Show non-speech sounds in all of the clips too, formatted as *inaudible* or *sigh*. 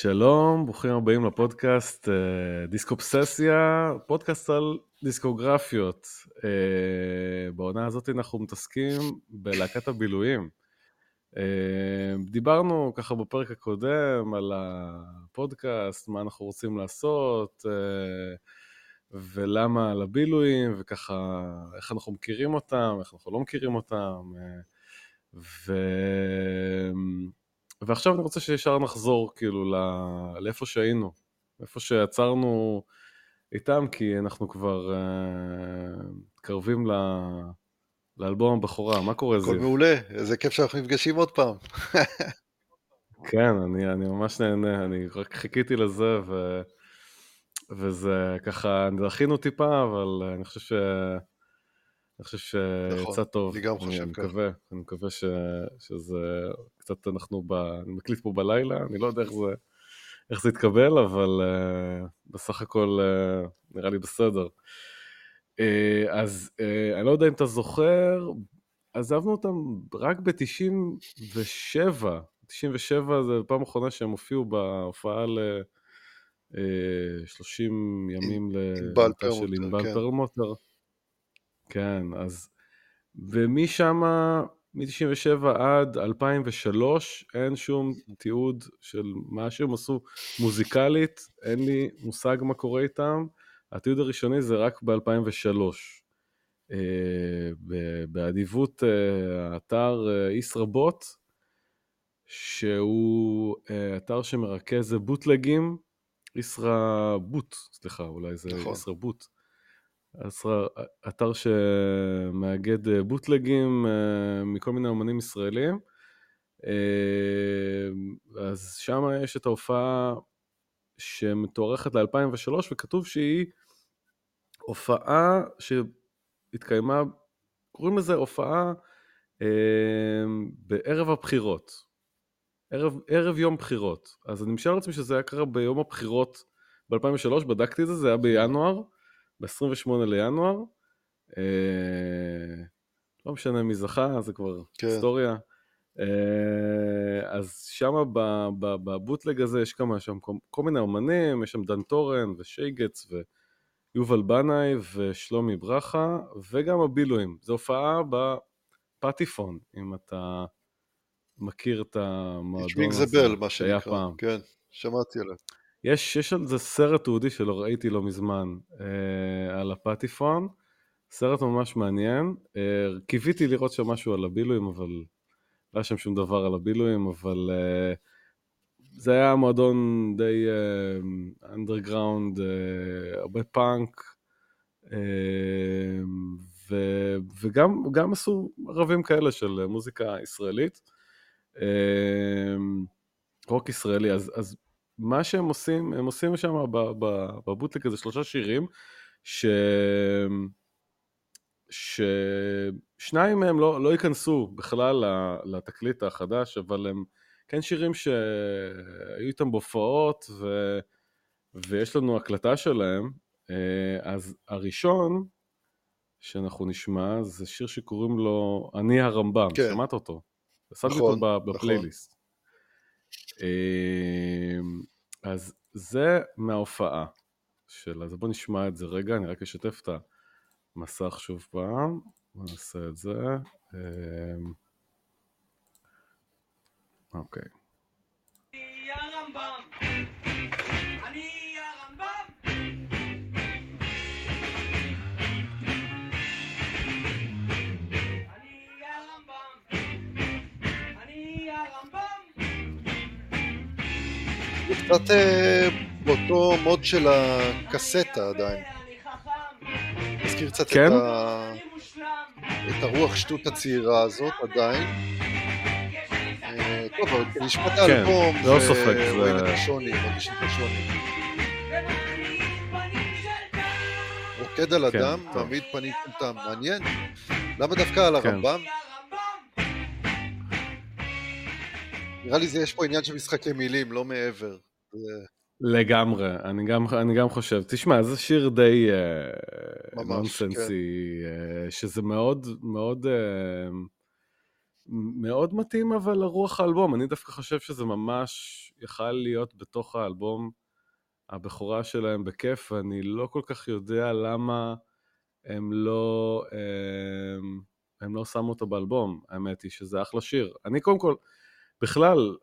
שלום, ברוכים הבאים לפודקאסט אה, דיסקופססיה, פודקאסט על דיסקוגרפיות. אה, בעונה הזאת אנחנו מתעסקים בלהקת הבילויים. אה, דיברנו ככה בפרק הקודם על הפודקאסט, מה אנחנו רוצים לעשות, ולמה על הבילויים, וככה איך אנחנו מכירים אותם, איך אנחנו לא מכירים אותם. ו... ועכשיו אני רוצה שישר נחזור כאילו לא... לאיפה שהיינו, איפה שעצרנו איתם, כי אנחנו כבר uh, מתקרבים ל... לאלבום הבכורה, מה קורה זיו? הכל מעולה, איזה כיף שאנחנו נפגשים עוד פעם. כן, אני, אני ממש נהנה, אני רק חיכיתי לזה, ו... וזה ככה, דחינו טיפה, אבל אני חושב ש... אני חושב שיצא נכון, טוב. אני גם חושב ככה. אני מקווה, אני מקווה ש, שזה קצת אנחנו, ב, אני מקליט פה בלילה, אני לא יודע איך זה, איך זה יתקבל, אבל uh, בסך הכל uh, נראה לי בסדר. Uh, אז uh, אני לא יודע אם אתה זוכר, עזבנו אותם רק ב-97, 97 זה פעם אחרונה שהם הופיעו בהופעה ל... 30 ימים לביתה של ענבל כן. כן, אז... ומשם, מ-97 עד 2003, אין שום תיעוד של מה שהם עשו מוזיקלית, אין לי מושג מה קורה איתם. התיעוד הראשוני זה רק ב-2003. אה, באדיבות אה, האתר אה, ישרבוט, שהוא אתר שמרכז בוטלגים, ישרבוט, סליחה, אולי זה נכון. ישרבוט. אתר שמאגד אה, בוטלגים אה, מכל מיני אמנים ישראלים. אה, אז שם יש את ההופעה שמתוארכת ל-2003, וכתוב שהיא הופעה שהתקיימה, קוראים לזה הופעה בערב הבחירות. ערב, ערב יום בחירות. אז אני משער לעצמי שזה היה קרה ביום הבחירות ב-2003, בדקתי את זה, זה היה בינואר. ב-28 לינואר. אה, לא משנה מי זכה, זה כבר כן. היסטוריה. אה, אז שם בבוטלג הזה יש כמה שם כל, כל מיני אומנים, יש שם דן טורן ושייגץ ויובל בנאי ושלומי ברכה וגם הבילויים. זו הופעה בפטיפון, אם אתה מכיר את המועדון הזה שהיה פעם. כן, שמעתי עליו. יש, יש על זה סרט תיעודי שלא ראיתי לא מזמן, אה, על הפטיפון, סרט ממש מעניין. אה, קיוויתי לראות שם משהו על הבילויים, אבל לא היה שם שום דבר על הבילויים, אבל אה, זה היה מועדון די אנדרגראונד, אה, אה, הרבה פאנק, אה, ו, וגם עשו ערבים כאלה של מוזיקה ישראלית. אה, רוק ישראלי, אז, אז מה שהם עושים, הם עושים שם ב bootleg הזה שלושה שירים, ש... ששניים מהם לא, לא ייכנסו בכלל לתקליט החדש, אבל הם כן שירים שהיו איתם בהופעות, ו... ויש לנו הקלטה שלהם. אה, אז הראשון שאנחנו נשמע זה שיר שקוראים לו אני הרמב"ם, כן. שמעת אותו? נכון, שמתי אותו נכון. בפלייליסט. אמ, אז זה מההופעה של, אז בוא נשמע את זה רגע, אני רק אשתף את המסך שוב פעם, נעשה את זה. אמ, אוקיי. קצת אה, באותו מוד של הקסטה עדיין. מזכיר קצת כן? את, ה... את הרוח שטות הצעירה הזאת עדיין. אה, טוב, אבל נשמע את כן, האלבום, לא ספק, ורואים את השוני, מרגישים את השוני. רוקד על כן, אדם, מעמיד פנים פונתם, מעניין. למה דווקא על הרמב"ם? נראה לי זה יש פה עניין של משחקי מילים, לא מעבר. לגמרי, אני גם, אני גם חושב. תשמע, זה שיר די uh, נונסנסי, כן. uh, שזה מאוד, מאוד, uh, מאוד מתאים אבל לרוח האלבום, אני דווקא חושב שזה ממש יכל להיות בתוך האלבום הבכורה שלהם בכיף, ואני לא כל כך יודע למה הם לא, הם, הם לא שמו אותו באלבום, האמת היא שזה אחלה שיר. אני קודם כל, בכלל,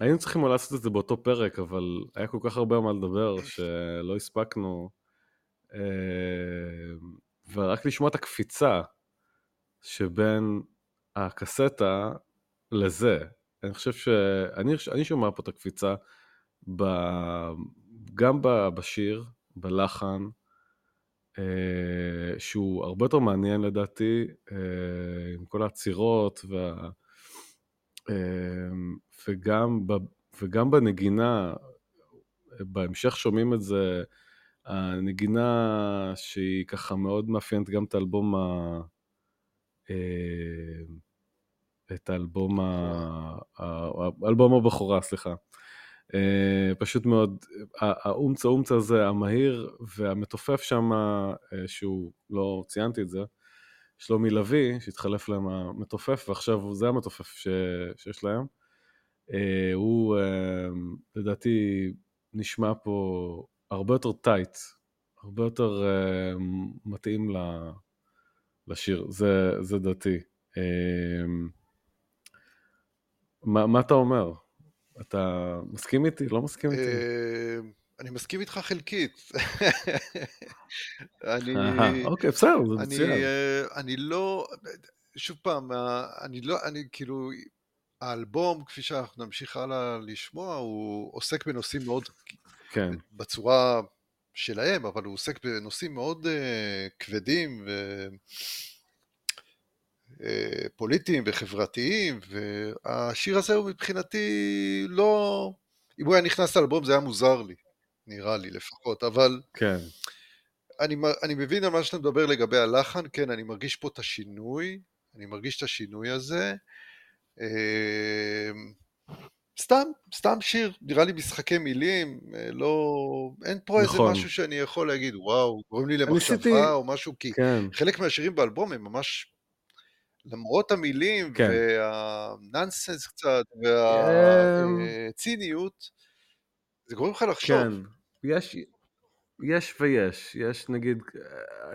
היינו צריכים אולי לעשות את זה באותו פרק, אבל היה כל כך הרבה מה לדבר שלא הספקנו. ורק לשמוע את הקפיצה שבין הקסטה לזה, אני חושב שאני שומע פה את הקפיצה ב, גם בשיר, בלחן, שהוא הרבה יותר מעניין לדעתי, עם כל העצירות וה... וגם, וגם בנגינה, בהמשך שומעים את זה, הנגינה שהיא ככה מאוד מאפיינת גם את האלבום ה... את האלבום, ה... האלבום הבכורה, סליחה. פשוט מאוד, האומצ האומצ הזה, המהיר והמתופף שם, שהוא, לא ציינתי את זה, שלומי לביא, שהתחלף להם המתופף, ועכשיו זה המתופף ש... שיש להם. הוא לדעתי נשמע פה הרבה יותר טייט, הרבה יותר מתאים לשיר, זה, זה דעתי. מה, מה אתה אומר? אתה מסכים איתי? לא מסכים איתי? אני מסכים איתך חלקית. *laughs* אני... אוקיי, בסדר, זה מצוין. אני לא... שוב פעם, אני לא... אני כאילו... האלבום, כפי שאנחנו נמשיך הלאה לשמוע, הוא עוסק בנושאים מאוד... כן. בצורה שלהם, אבל הוא עוסק בנושאים מאוד כבדים ו... פוליטיים וחברתיים, והשיר הזה הוא מבחינתי לא... אם הוא היה נכנס לאלבום זה היה מוזר לי. נראה לי לפחות, אבל... כן. אני, אני מבין על מה שאתה מדבר לגבי הלחן, כן, אני מרגיש פה את השינוי, אני מרגיש את השינוי הזה. אמ, סתם, סתם שיר, נראה לי משחקי מילים, אה, לא... אין פה נכון. איזה משהו שאני יכול להגיד, וואו, קוראים לי למחשבה ניסיתי... או משהו, כי כן. חלק מהשירים באלבום הם ממש... למרות המילים כן. והננסנס קצת והציניות, אמ, זה גורם לך לחשוב. כן, יש, יש ויש, יש נגיד,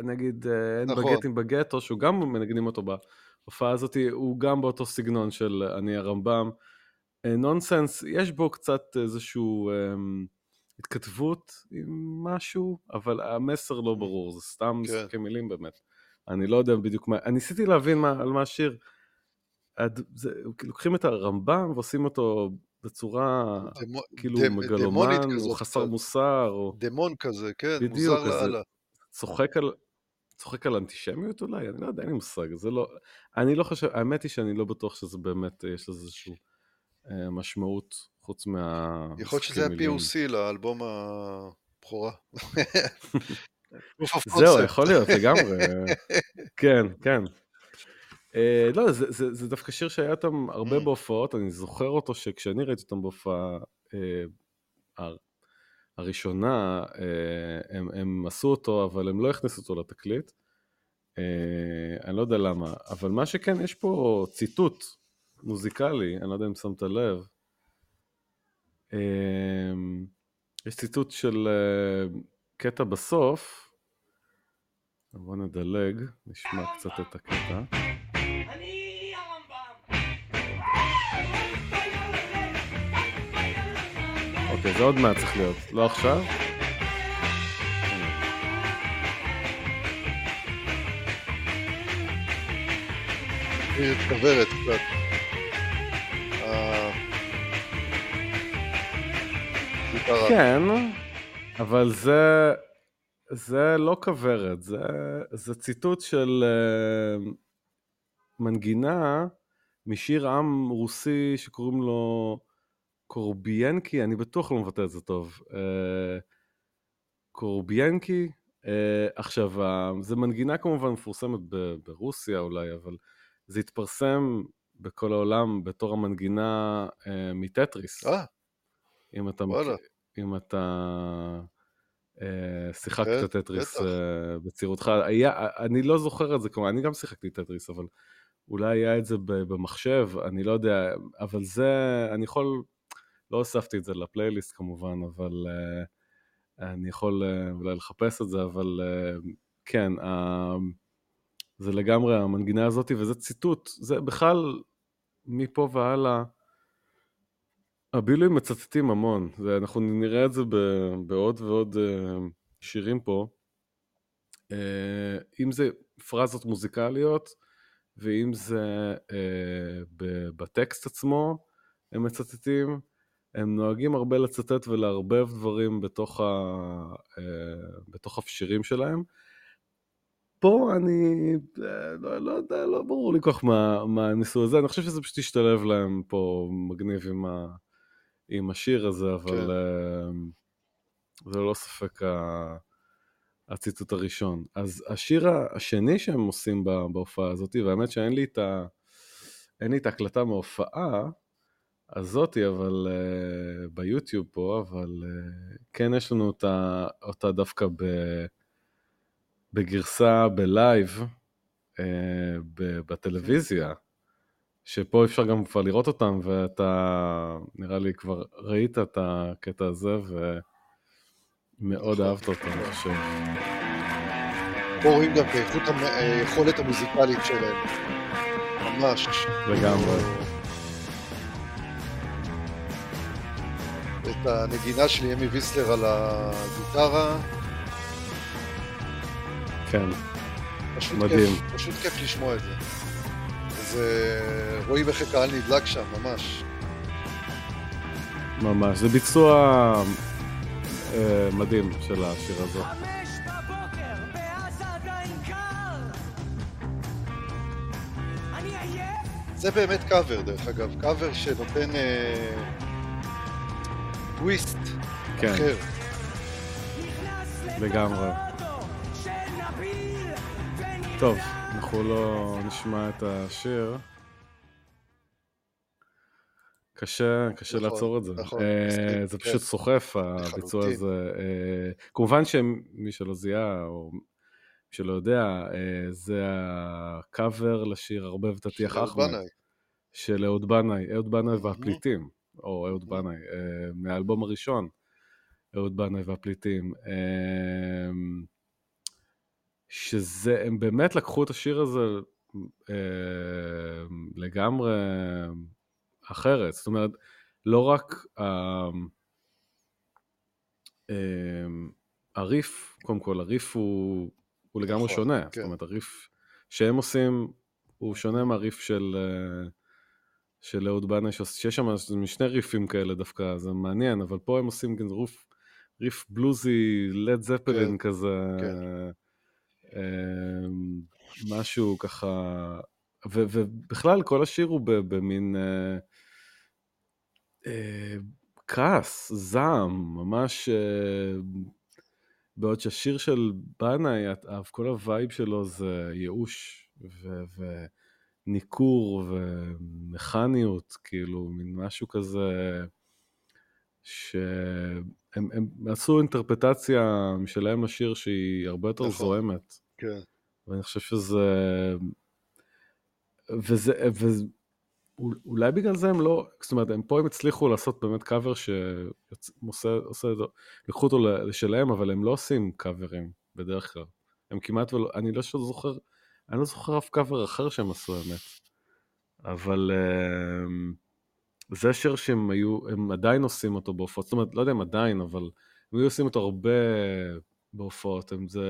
נגיד אין נכון. בגטים בגטו, שהוא גם מנגנים אותו בהופעה הזאת, הוא גם באותו סגנון של אני הרמב"ם. נונסנס, יש בו קצת איזשהו um, התכתבות עם משהו, אבל המסר לא ברור, זה סתם כן. משחקי מילים באמת. אני לא יודע בדיוק מה, אני ניסיתי להבין מה, על מה השיר. לוקחים את הרמב"ם ועושים אותו בצורה דמו, כאילו דמ, מגלומן, או חסר מוסר, או... דמון כזה, כן, בדיוק, מוזר לאללה. צוחק על... צוחק על אנטישמיות אולי? אני לא יודע, אין לי מושג, זה לא... אני לא חושב, האמת היא שאני לא בטוח שזה באמת, יש לזה איזושהי אה, משמעות חוץ מה... יכול להיות שזה ה-POC לאלבום הבכורה. *laughs* זהו, יכול להיות, לגמרי. *laughs* כן, כן. Uh, לא, זה, זה, זה דווקא שיר שהיה אותם הרבה mm. בהופעות, אני זוכר אותו שכשאני ראיתי אותם בהופעה uh, הראשונה, uh, הם, הם עשו אותו, אבל הם לא הכניסו אותו לתקליט. אני לא יודע למה, אבל מה שכן, יש פה ציטוט מוזיקלי, אני לא יודע אם שמת לב. יש ציטוט של קטע בסוף, בוא נדלג, נשמע קצת את הקטע. אוקיי, זה עוד מעט צריך להיות, לא עכשיו? היא מתכוורת קצת. כן, אבל זה, זה לא כוורת, זה, זה ציטוט של uh, מנגינה משיר עם רוסי שקוראים לו קורביינקי, אני בטוח לא מבטא את זה טוב. אה, קורביינקי, אה, עכשיו, זה מנגינה כמובן מפורסמת ברוסיה אולי, אבל זה התפרסם בכל העולם בתור המנגינה אה, מטטריס. אה, אם אתה... אם אתה... שיחקת טטריס בצעירותך, אני לא זוכר את זה, כלומר, אני גם שיחקתי טטריס, אבל אולי היה את זה במחשב, אני לא יודע, אבל זה, אני יכול, לא הוספתי את זה לפלייליסט כמובן, אבל uh, אני יכול uh, אולי לחפש את זה, אבל uh, כן, uh, זה לגמרי המנגינה הזאת, וזה ציטוט, זה בכלל מפה והלאה, הבילויים מצטטים המון, ואנחנו נראה את זה בעוד ועוד שירים פה, אם זה פרזות מוזיקליות, ואם זה בטקסט עצמו, הם מצטטים, הם נוהגים הרבה לצטט ולערבב דברים בתוך, ה, בתוך השירים שלהם. פה אני לא, לא יודע, לא ברור לי כל כך מה, מה הם ניסו לזה, אני חושב שזה פשוט השתלב להם פה מגניב עם, ה, עם השיר הזה, אבל כן. זה לא ספק ה, הציטוט הראשון. אז השיר השני שהם עושים בהופעה הזאת, והאמת שאין לי את, ה, אין לי את ההקלטה מההופעה הזאתי, אבל uh, ביוטיוב פה, אבל uh, כן יש לנו אותה, אותה דווקא ב... בגרסה בלייב אה, בטלוויזיה, שפה אפשר גם כבר לראות אותם, ואתה נראה לי כבר ראית את הקטע הזה, ומאוד נכון. אהבת אותו, אני חושב. פה רואים גם באיכות היכולת המוזיקלית שלהם, ממש. לגמרי. את הנגינה של ימי ויסלר על הגיטרה, כן, פשוט מדהים. כיף, פשוט כיף לשמוע את זה. זה... רואים איך הקהל נדלק שם, ממש. ממש, זה ביצוע אה, מדהים של השיר הזה. זה באמת קאבר דרך אגב, קאבר שנותן אה, טוויסט כן. אחר. לגמרי. טוב, אנחנו לא נשמע את השיר. קשה, קשה נכון, לעצור את זה. נכון, uh, זה פשוט כן. סוחף, הביצוע הזה. Uh, כמובן שמי שלא זיהה, או מי שלא יודע, uh, זה הקאבר לשיר הרבה ותתיח אחמד. של אהוד בנאי, אהוד בנאי והפליטים, או אהוד בנאי, uh, מהאלבום הראשון, אהוד בנאי והפליטים. Uh, שזה, הם באמת לקחו את השיר הזה אה, לגמרי אחרת. זאת אומרת, לא רק אה, אה, הריף, קודם כל, הריף הוא, הוא לגמרי נכון, שונה. כן. זאת אומרת, הריף שהם עושים הוא שונה מהריף של... אה, של אהוד בנאי, שיש שם שני ריפים כאלה דווקא, זה מעניין, אבל פה הם עושים ריף, ריף בלוזי, לד זפלין כן, כזה, כן. אמ, משהו ככה, ו, ובכלל כל השיר הוא במין אה, אה, כעס, זעם, ממש, אה, בעוד שהשיר של בנאי, כל ה vibe שלו זה ייאוש ו, וניכור ומכניות, כאילו, מין משהו כזה, שהם הם עשו אינטרפטציה משלהם לשיר שהיא הרבה יותר נכון. זוהמת. כן. ואני חושב שזה... וזה... וזה... אולי בגלל זה הם לא, זאת אומרת, הם פה הם הצליחו לעשות באמת קאבר שעושה, עושה, לקחו אותו לשלהם, אבל הם לא עושים קאברים בדרך כלל. הם כמעט ולא, אני לא זוכר, אני לא זוכר אף קאבר אחר שהם עשו האמת. אבל אמ, זה שיר שהם היו, הם עדיין עושים אותו בהופעות, זאת אומרת, לא יודע אם עדיין, אבל הם היו עושים אותו הרבה בהופעות, הם זה,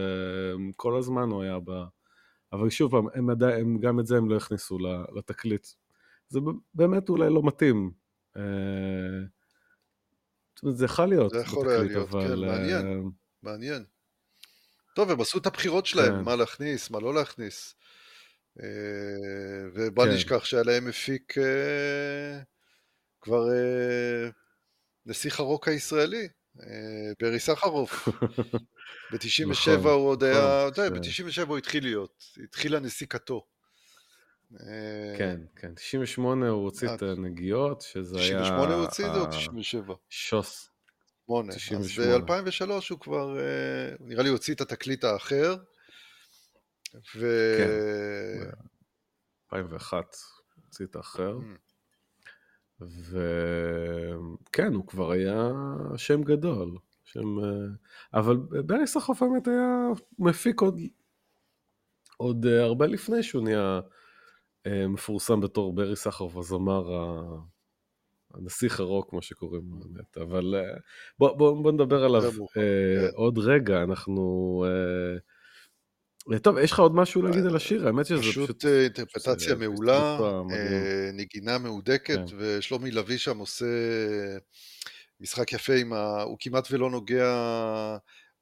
הם כל הזמן הוא היה ב... אבל שוב פעם, הם, עדיין, הם גם את זה הם לא הכניסו לתקליט. זה באמת אולי לא מתאים. אה, זאת אומרת, זה יכול להיות זה יכול בתקליט, להיות, אבל... כן, מעניין, אה, מעניין. טוב, הם עשו את הבחירות שלהם, כן. מה להכניס, מה לא להכניס. אה, ובל כן. נשכח שהיה להם מפיק כבר נסיך הרוק הישראלי, ברי סחרוף. ב-97 נכון, הוא עוד היה, אתה יודע, ב-97 הוא התחיל להיות, התחילה נסיקתו. כן, כן, 98 הוא הוציא את הנגיעות, שזה היה... 98 הוא הוציא את זה או 97? שוס. 8. אז ב-2003 הוא כבר, נראה לי הוציא את התקליט האחר, ו... כן. 2001, הוציא את האחר. וכן, הוא כבר היה שם גדול. שם... אבל ברי סחרוף באמת היה מפיק עוד, עוד הרבה לפני שהוא נהיה מפורסם בתור ברי סחרוף, הזמר הנסיך הרוק, כמו שקוראים לו, באמת. אבל בוא, בוא, בוא נדבר עליו אה, עוד רגע, אנחנו... אה, טוב, יש לך עוד משהו להגיד על השיר? האמת שזה פשוט... פשוט אה, אינטרפטציה מעולה, נגינה מהודקת, כן. ושלומי לביא שם עושה משחק יפה עם ה... הוא כמעט ולא נוגע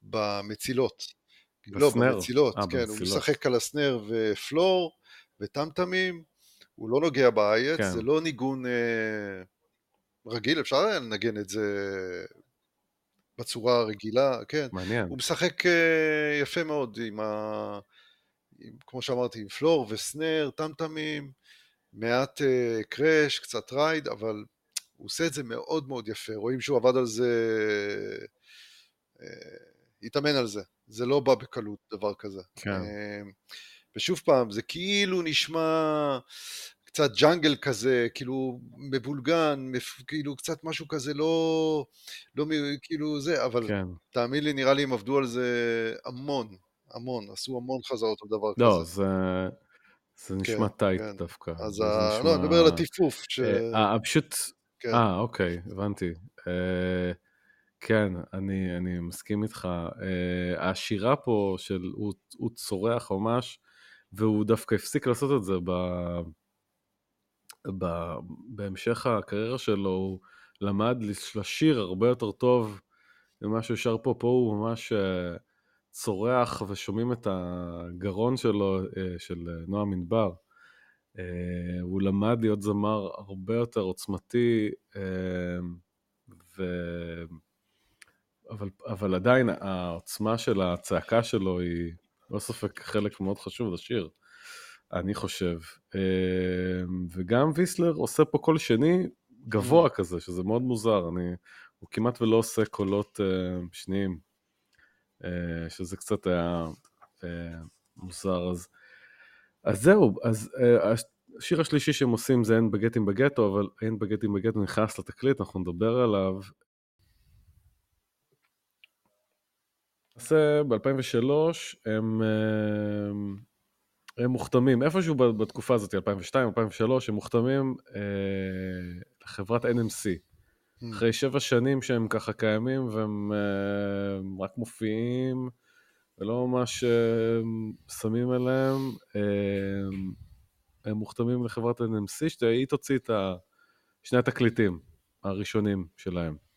במצילות. לא, במצילות, 아, כן, במצילות. הוא משחק על הסנר ופלור וטמטמים, הוא לא נוגע באייץ, כן. זה לא ניגון אה, רגיל, אפשר היה לנגן את זה בצורה הרגילה, כן. מעניין. הוא משחק אה, יפה מאוד עם ה... עם, כמו שאמרתי, עם פלור וסנר, טמטמים, מעט uh, קראש, קצת רייד, אבל הוא עושה את זה מאוד מאוד יפה. רואים שהוא עבד על זה, uh, התאמן על זה. זה לא בא בקלות, דבר כזה. כן. Uh, ושוב פעם, זה כאילו נשמע קצת ג'אנגל כזה, כאילו מבולגן, כאילו קצת משהו כזה לא, לא כאילו זה, אבל כן. תאמין לי, נראה לי הם עבדו על זה המון, המון, עשו המון חזרות על דבר לא, כזה. לא, זה, זה נשמע כן, טייט כן. דווקא. אז ה... נשמע... לא, אני מדבר על הטיפוף. ש... אה, פשוט, כן. אה, אוקיי, הבנתי. אה, כן, אני, אני מסכים איתך. אה, השירה פה של הוא, הוא צורח ממש, והוא דווקא הפסיק לעשות את זה ב... בהמשך הקריירה שלו, הוא למד לשיר הרבה יותר טוב ממה שהוא שר פה, פה הוא ממש uh, צורח ושומעים את הגרון שלו, uh, של נועם ענבר. הוא למד להיות זמר הרבה יותר עוצמתי, ו... אבל, אבל עדיין העוצמה של הצעקה שלו היא לא ספק חלק מאוד חשוב לשיר, אני חושב. אמ, וגם ויסלר עושה פה קול שני גבוה mm. כזה, שזה מאוד מוזר, אני, הוא כמעט ולא עושה קולות uh, שניים, uh, שזה קצת היה uh, מוזר. אז, אז זהו, אז השיר השלישי שהם עושים זה אין בגטים בגטו, אבל אין בגטים בגטו נכנס לתקליט, אנחנו נדבר עליו. למעשה ב-2003 הם, אה, הם מוכתמים, איפשהו בתקופה הזאת, 2002, 2003, הם מוכתמים אה, לחברת NMC. Mm. אחרי שבע שנים שהם ככה קיימים והם אה, רק מופיעים ולא ממש אה, שמים עליהם, אה, הם מוכתמים לחברת NMC, שהיא תוציא את שני התקליטים הראשונים שלהם.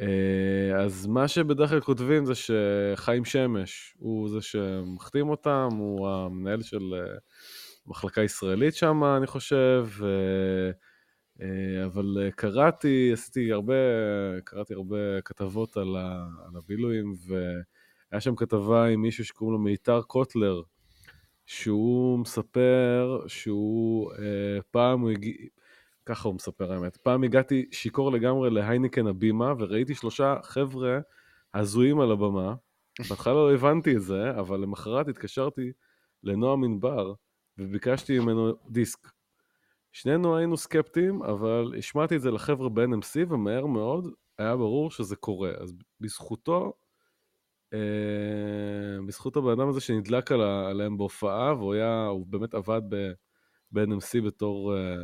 אה, אז מה שבדרך כלל כותבים זה שחיים שמש הוא זה שמחתים אותם, הוא המנהל של אה, מחלקה ישראלית שם, אני חושב, אה, אבל קראתי, עשיתי הרבה, קראתי הרבה כתבות על, הבילויים, והיה שם כתבה עם מישהו שקוראים לו מיתר קוטלר, שהוא מספר שהוא פעם הוא הגיע... ככה הוא מספר האמת. פעם הגעתי שיכור לגמרי להייניקן הבימה, וראיתי שלושה חבר'ה הזויים על הבמה. בהתחלה לא הבנתי את זה, אבל למחרת התקשרתי לנועם ענבר, וביקשתי ממנו דיסק. שנינו היינו סקפטיים, אבל השמעתי את זה לחבר'ה ב-NMC, ומהר מאוד היה ברור שזה קורה. אז בזכותו, אה, בזכות הבן אדם הזה שנדלק על, עליהם בהופעה, והוא היה, הוא באמת עבד ב-NMC בתור... אה,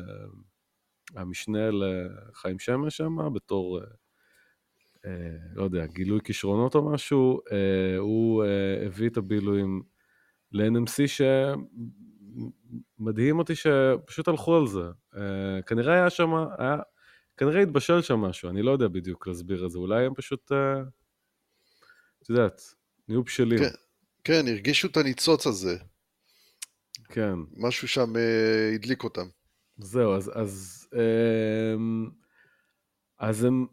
המשנה לחיים שמש שם, בתור, אה, אה, לא יודע, גילוי כישרונות או משהו, אה, הוא אה, הביא את הבילויים ל-NMC שמדהים אותי שפשוט הלכו על זה. אה, כנראה היה שם, היה, כנראה התבשל שם משהו, אני לא יודע בדיוק להסביר את זה, אולי הם פשוט, אה, את יודעת, נהיו בשלים. כן, כן, הרגישו את הניצוץ הזה. כן. משהו שם אה, הדליק אותם. זהו, אז, אז, אמ, אז הם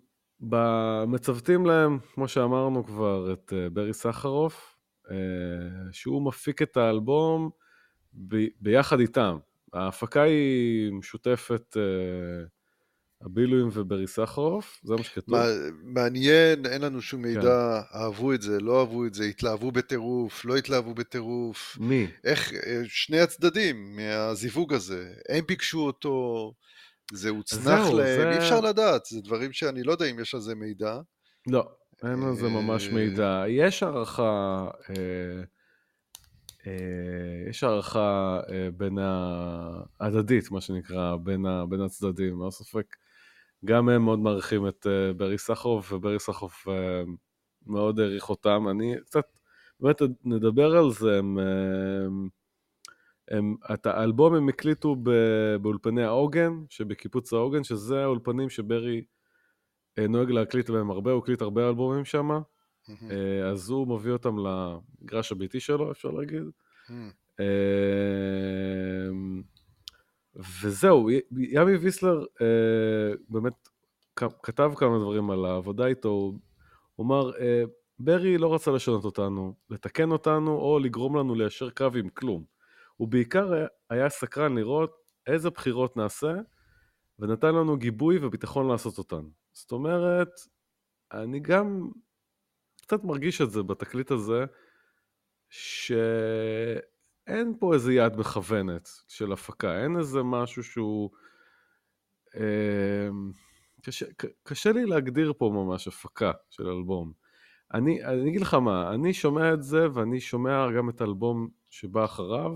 מצוותים להם, כמו שאמרנו כבר, את אה, ברי סחרוף, אה, שהוא מפיק את האלבום ב, ביחד איתם. ההפקה היא משותפת, אה, הבילויים וברי סחרוף, זה מה שכתוב. מעניין, אין לנו שום מידע, כן. אהבו את זה, לא אהבו את זה, התלהבו בטירוף, לא התלהבו בטירוף. מי? איך, שני הצדדים מהזיווג הזה, הם ביקשו אותו, זה הוצנח להם, זה... אי אפשר לדעת, זה דברים שאני לא יודע אם יש על זה מידע. לא, אין על זה ממש אה, מידע. יש הערכה... אה... אה, יש הערכה אה, בין ההדדית, מה שנקרא, בין, ה, בין הצדדים, לא ספק. גם הם מאוד מעריכים את אה, ברי סחרוף, וברי סחרוף מאוד העריך אותם. אני קצת, באמת נדבר על זה, הם, הם, הם, את האלבום הם הקליטו באולפני העוגן, שבקיבוץ העוגן, שזה האולפנים שברי נוהג להקליט בהם הרבה, הוא הקליט הרבה אלבומים שם. אה, אז הוא מביא אותם למגרש הביתי שלו, אפשר להגיד. אמ, וזהו, ימי ויסלר אה, באמת כתב כמה דברים על העבודה איתו, הוא אמר, אה, ברי לא רצה לשנות אותנו, לתקן אותנו או לגרום לנו ליישר קו עם כלום. הוא בעיקר היה סקרן לראות איזה בחירות נעשה, ונתן לנו גיבוי וביטחון לעשות אותן. זאת אומרת, אני גם קצת מרגיש את זה בתקליט הזה, שאין פה איזה יד מכוונת של הפקה, אין איזה משהו שהוא... אה, קשה, קשה לי להגדיר פה ממש הפקה של אלבום. אני, אני אגיד לך מה, אני שומע את זה ואני שומע גם את האלבום שבא אחריו,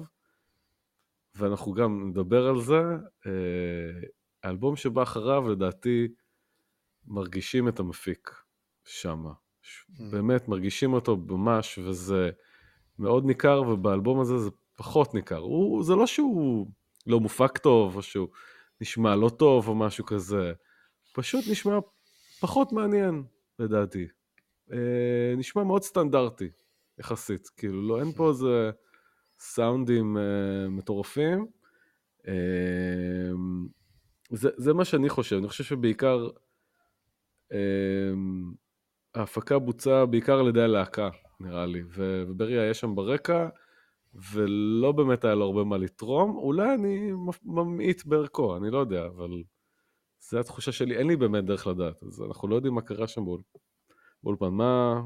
ואנחנו גם נדבר על זה. אה, האלבום שבא אחריו, לדעתי, מרגישים את המפיק שמה. Mm. באמת מרגישים אותו ממש, וזה מאוד ניכר, ובאלבום הזה זה פחות ניכר. הוא, זה לא שהוא לא מופק טוב, או שהוא נשמע לא טוב, או משהו כזה. פשוט נשמע פחות מעניין, לדעתי. אה, נשמע מאוד סטנדרטי, יחסית. כאילו, לא, אין פה mm. איזה סאונדים אה, מטורפים. אה, זה, זה מה שאני חושב. אני חושב שבעיקר... אה, ההפקה בוצעה בעיקר על ידי הלהקה, נראה לי, וברי היה שם ברקע, ולא באמת היה לו הרבה מה לתרום, אולי אני ממעיט בערכו, אני לא יודע, אבל זו התחושה שלי, אין לי באמת דרך לדעת, אז אנחנו לא יודעים מה קרה שם באולפן, מה...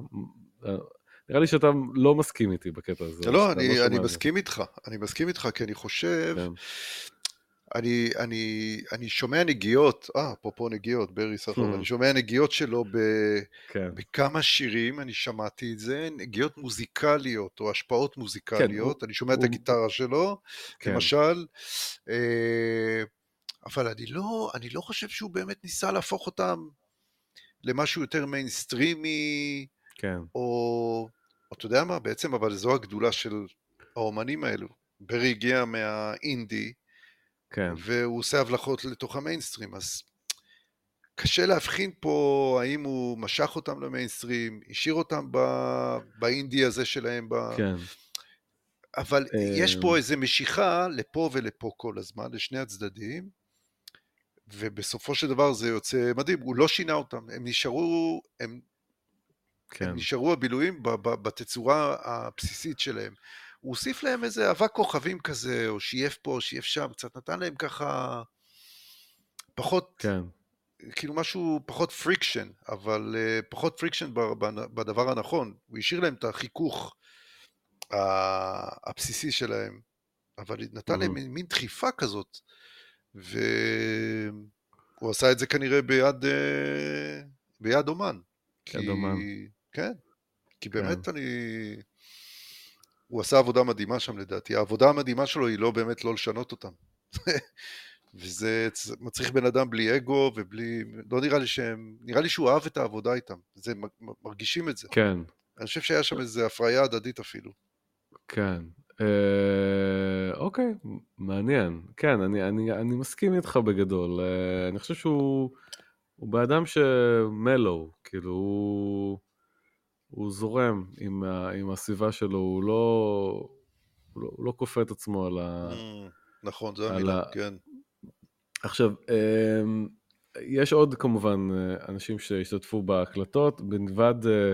נראה לי שאתה לא מסכים איתי בקטע הזה. לא, אני, אני מסכים איתך, אני מסכים איתך, כי אני חושב... כן. אני, אני, אני שומע נגיעות, אה, אפרופו נגיעות, ברי סחרוף, אני שומע נגיעות שלו ב, כן. בכמה שירים, אני שמעתי את זה, נגיעות מוזיקליות או השפעות מוזיקליות, כן, אני שומע הוא, את הגיטרה שלו, כן. למשל, אה, אבל אני לא, אני לא חושב שהוא באמת ניסה להפוך אותם למשהו יותר מיינסטרימי, כן. או, אתה יודע מה, בעצם, אבל זו הגדולה של האומנים האלו. ברי הגיע מהאינדי, כן. והוא עושה הבלחות לתוך המיינסטרים, אז קשה להבחין פה האם הוא משך אותם למיינסטרים, השאיר אותם באינדי הזה שלהם. ב... כן. אבל יש פה אמ. איזו משיכה לפה ולפה כל הזמן, לשני הצדדים, ובסופו של דבר זה יוצא מדהים, הוא לא שינה אותם, הם נשארו, הם, כן. הם נשארו הבילויים בתצורה הבסיסית שלהם. הוא הוסיף להם איזה אבק כוכבים כזה, או שייף פה, או שייף שם, קצת נתן להם ככה פחות, כן. כאילו משהו פחות friction, אבל אה, פחות friction בדבר הנכון. הוא השאיר להם את החיכוך הבסיסי שלהם, אבל נתן mm-hmm. להם מין, מין דחיפה כזאת, והוא עשה את זה כנראה ביד, uh, ביד אומן. יד כי... אומן. כן, כי באמת כן. אני... הוא עשה עבודה מדהימה שם לדעתי, העבודה המדהימה שלו היא לא באמת לא לשנות אותם. *laughs* וזה מצריך בן אדם בלי אגו ובלי, לא נראה לי שהם, נראה לי שהוא אהב את העבודה איתם, זה, מרגישים את זה. כן. אני חושב שהיה שם איזו הפריה הדדית אפילו. כן. אה, אוקיי, מעניין. כן, אני, אני, אני מסכים איתך בגדול. אה, אני חושב שהוא הוא באדם שמלו, כאילו הוא... הוא זורם עם, ה, עם הסביבה שלו, הוא לא, הוא לא, הוא לא כופה את עצמו על ה... Mm, נכון, זו המילה, ה... כן. עכשיו, אמ, יש עוד כמובן אנשים שהשתתפו בהקלטות, מלבד אה,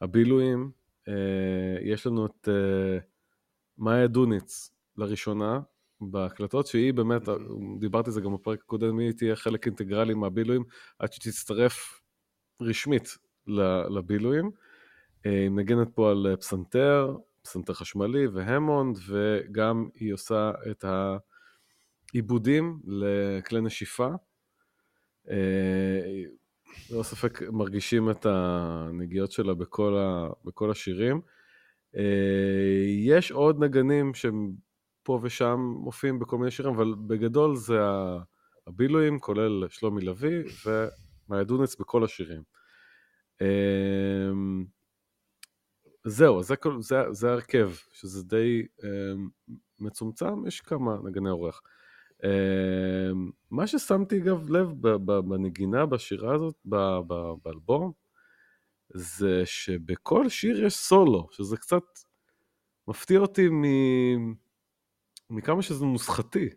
הבילויים, אה, יש לנו את אה, מאיה דוניץ לראשונה, בהקלטות, שהיא באמת, דיברתי על זה גם בפרק הקודם, היא תהיה חלק אינטגרלי מהבילויים, עד שתצטרף רשמית לבילויים. היא מנגנת פה על פסנתר, פסנתר חשמלי והמונד, וגם היא עושה את העיבודים לכלי נשיפה. ללא ספק מרגישים את הנגיעות שלה בכל, ה, בכל השירים. יש עוד נגנים שהם פה ושם מופיעים בכל מיני שירים, אבל בגדול זה הבילויים, כולל שלומי לביא ומאיה בכל השירים. זהו, זה, זה, זה ההרכב, שזה די מצומצם, יש כמה נגני אורח. מה ששמתי אגב לב בנגינה בשירה הזאת, באלבום, זה שבכל שיר יש סולו, שזה קצת מפתיע אותי מ... מכמה שזה נוסחתי.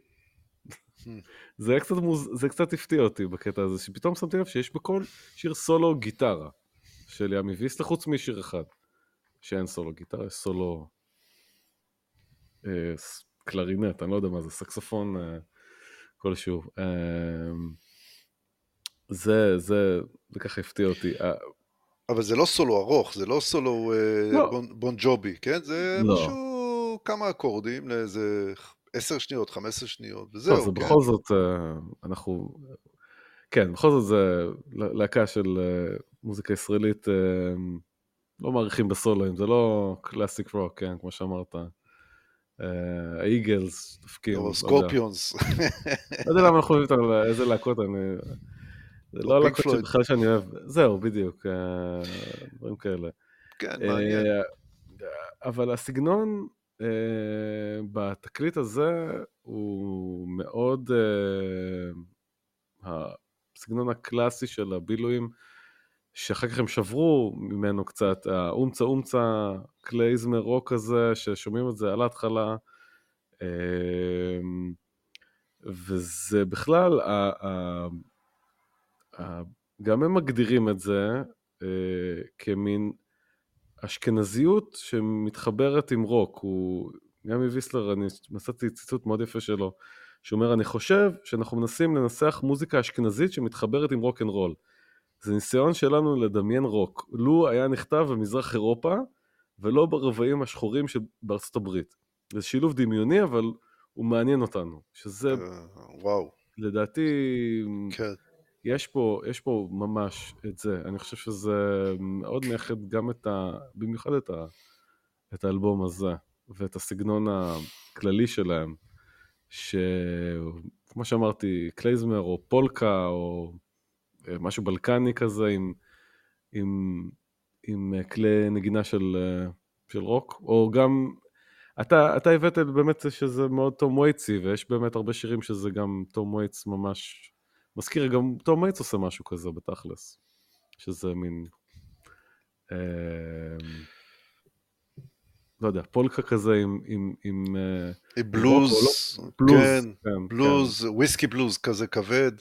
*laughs* זה, קצת מוז... זה קצת הפתיע אותי בקטע הזה, שפתאום שמתי לב שיש בכל שיר סולו גיטרה של ימי ויסלה, חוץ משיר אחד, שאין סולו גיטרה, יש סולו אה, קלרינט, אני לא יודע מה זה, סקסופון אה, כלשהו. אה, זה, זה, זה ככה הפתיע אותי. אה, אבל זה לא סולו ארוך, זה לא סולו אה, לא. בון, בון ג'ובי, כן? זה לא. משהו כמה אקורדים לאיזה עשר שניות, חמש עשר שניות, וזהו, לא, זה כן? בכל זאת, אה, אנחנו... כן, בכל זאת זה להקה של מוזיקה ישראלית, לא מעריכים בסולואים, זה לא classic rock, כן, כמו שאמרת. האיגלס דופקים. או סקורפיונס. לא יודע למה אנחנו אוהבים אותם, איזה להקות אני... זה לא להקות שבכלל שאני אוהב. זהו, בדיוק, דברים כאלה. כן, מעניין. אבל הסגנון בתקליט הזה הוא מאוד הסגנון הקלאסי של הבילויים, שאחר כך הם שברו ממנו קצת, האומפה אומפה קלייזמר רוק הזה, ששומעים את זה על ההתחלה, אה, וזה בכלל, גם הם מגדירים את זה אה, כמין אשכנזיות שמתחברת עם רוק, הוא, גם ימי ויסלר, אני מצאתי ציטוט מאוד יפה שלו, שאומר, אני חושב שאנחנו מנסים לנסח מוזיקה אשכנזית שמתחברת עם רוק אנד רול. זה ניסיון שלנו לדמיין רוק. לו היה נכתב במזרח אירופה, ולא ברבעים השחורים שבארצות הברית. זה שילוב דמיוני, אבל הוא מעניין אותנו. שזה, אה, וואו. לדעתי, כן. יש פה, יש פה ממש את זה, אני חושב שזה מאוד מייחד גם את ה... במיוחד את, ה, את האלבום הזה, ואת הסגנון הכללי שלהם, שכמו שאמרתי, קלייזמר או פולקה או אה, משהו בלקני כזה עם, עם, עם כלי נגינה של, אה, של רוק, או גם, אתה, אתה הבאת באמת שזה מאוד תום וייצי, ויש באמת הרבה שירים שזה גם תום וייץ ממש מזכיר, גם תום מייץ עושה משהו כזה בתכלס, שזה מין... אה, לא יודע, פולקה כזה עם... עם, עם, אה, עם בלוז, לא, בלוז, כן, כן, בלוז, כן. וויסקי בלוז כזה כבד.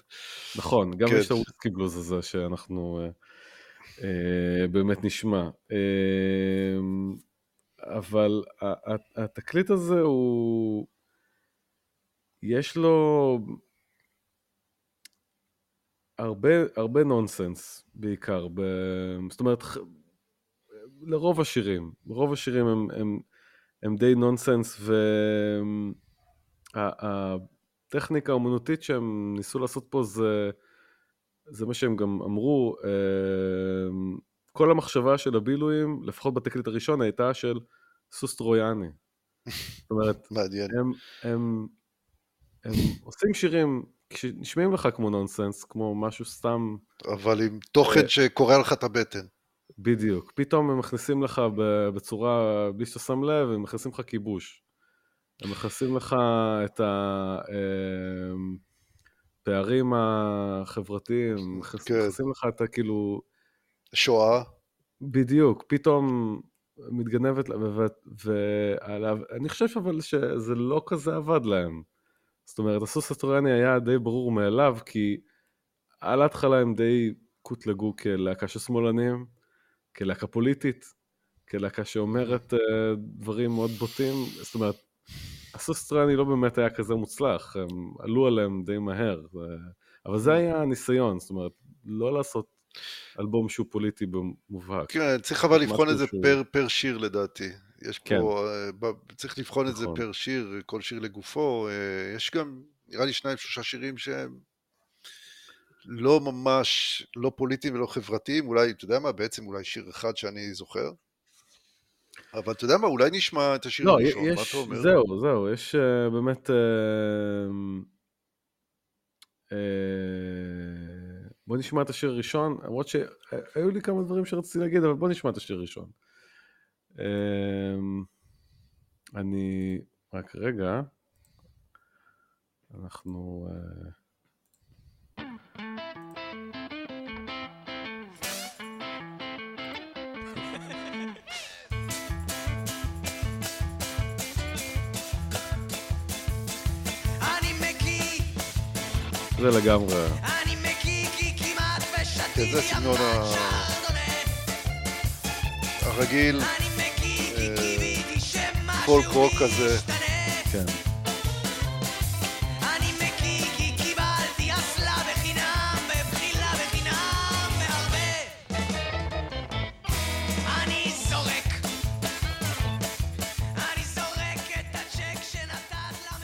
נכון, גם כן. יש את הוויסקי בלוז הזה שאנחנו אה, אה, באמת נשמע. אה, אבל התקליט הזה הוא... יש לו הרבה, הרבה נונסנס בעיקר, ב... זאת אומרת, לרוב השירים, רוב השירים הם, הם, הם די נונסנס, והטכניקה האומנותית שהם ניסו לעשות פה זה, זה מה שהם גם אמרו, אמ, כל המחשבה של הבילויים, לפחות בתקליט הראשון, הייתה של סוס טרויאני. זאת אומרת, *laughs* הם, הם, הם עושים שירים כשנשמעים לך כמו נונסנס, כמו משהו סתם... אבל עם תוכן שקורע לך את הבטן. בדיוק. פתאום הם מכניסים לך בצורה, בלי שאתה שם לב, הם מכניסים לך כיבוש. הם מכניסים לך את הפערים החברתיים, כן. מכניסים לך את הכאילו... שואה. בדיוק. פתאום מתגנבת, ואני חושב אבל שזה לא כזה עבד להם. זאת אומרת, הסוס הטרויאני היה די ברור מאליו, כי על ההתחלה הם די קוטלגו כלהקה של שמאלנים, כלהקה פוליטית, כלהקה שאומרת uh, דברים מאוד בוטים, זאת אומרת, הסוס טרויאני לא באמת היה כזה מוצלח, הם עלו עליהם די מהר, אבל זה היה הניסיון, זאת אומרת, לא לעשות אלבום שהוא פוליטי במובהק. כן, צריך אבל לבחון את זה שהוא... פר, פר שיר לדעתי. יש פה, כן. צריך לבחון נכון. את זה נכון. פר שיר, כל שיר לגופו. יש גם, נראה לי שניים, שלושה שירים שהם לא ממש, לא פוליטיים ולא חברתיים, אולי, אתה יודע מה, בעצם אולי שיר אחד שאני זוכר. אבל אתה יודע מה, אולי נשמע את השיר לא, הראשון, יש, מה אתה אומר? זהו, זהו, יש uh, באמת... Uh, uh, בוא נשמע את השיר הראשון, למרות שהיו לי כמה דברים שרציתי להגיד, אבל בוא נשמע את השיר הראשון. Uh, אני... רק רגע. אנחנו... Uh, זה לגמרי. זה סגנון הרגיל, פולק אה, רוק כזה. כן.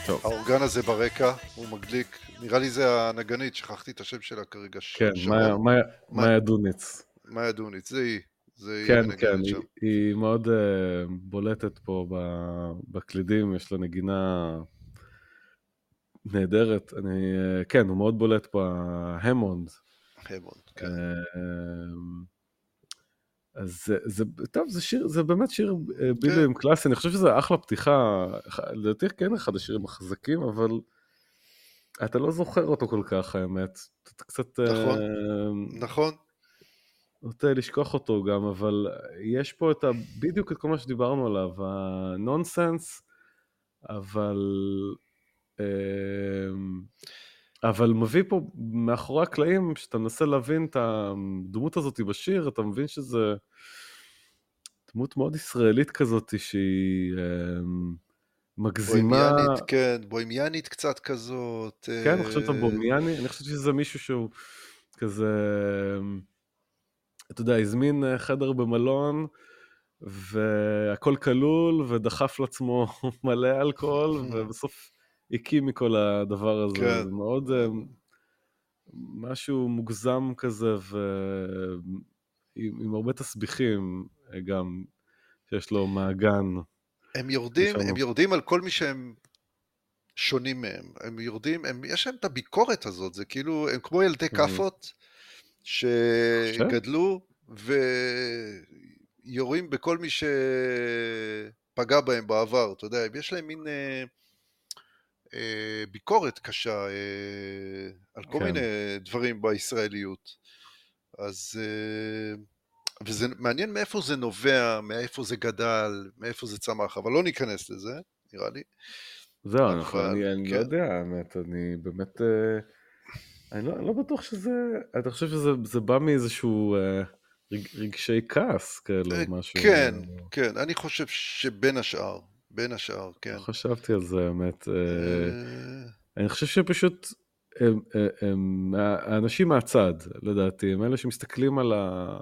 האורגן הזה ברקע, הוא מדליק נראה לי זה הנגנית, שכחתי את השם שלה כרגע. כן, מאיה דוניץ. מאיה דוניץ, זה היא. זה כן, היא כן, היא, היא מאוד uh, בולטת פה בקלידים, יש לה נגינה נהדרת. אני, uh, כן, הוא מאוד בולט פה, המונד. המונד, כן. Uh, אז זה, זה, טוב, זה שיר, זה באמת שיר בילויים כן. קלאסי, אני חושב שזה אחלה פתיחה, לדעתי כן אחד השירים החזקים, אבל אתה לא זוכר אותו כל כך, האמת. אתה קצת... נכון, uh, נכון. נוטה לשכוח אותו גם, אבל יש פה את ה... בדיוק את כל מה שדיברנו עליו, הנונסנס, אבל... Uh, אבל מביא פה מאחורי הקלעים, כשאתה מנסה להבין את הדמות הזאת בשיר, אתה מבין שזה דמות מאוד ישראלית כזאת, שהיא... Uh, מגזימה. בוהמיאנית, כן, בוהמיאנית קצת כזאת. כן, אני חושב שאתה אה, בוהמיאני, אני חושב שזה מישהו שהוא כזה, אתה יודע, הזמין אה, חדר במלון, והכל כלול, ודחף לעצמו *laughs* מלא אלכוהול, *laughs* ובסוף הקיא מכל הדבר הזה. כן. זה מאוד אה, משהו מוגזם כזה, ועם הרבה תסביכים גם, שיש לו מעגן. הם יורדים, הם יורדים על כל מי שהם שונים מהם. הם יורדים, הם, יש להם את הביקורת הזאת, זה כאילו, הם כמו ילדי כאפות שגדלו ויורים בכל מי שפגע בהם בעבר, אתה יודע, יש להם מין אה, אה, ביקורת קשה אה, על כל כן. מיני דברים בישראליות. אז... וזה מעניין מאיפה זה נובע, מאיפה זה גדל, מאיפה זה צמח, אבל לא ניכנס לזה, נראה לי. זהו, נכון, אני, אני לא כן. לא יודע, האמת, אני באמת... אה, אני לא, לא בטוח שזה... אתה חושב שזה בא מאיזשהו אה, רג, רגשי כעס כאלו, אה, משהו? כן, כן, אני חושב שבין השאר, בין השאר, כן. לא חשבתי על זה, האמת. אני חושב שפשוט... הם, הם, הם, האנשים מהצד, לדעתי, הם אלה שמסתכלים על, ה,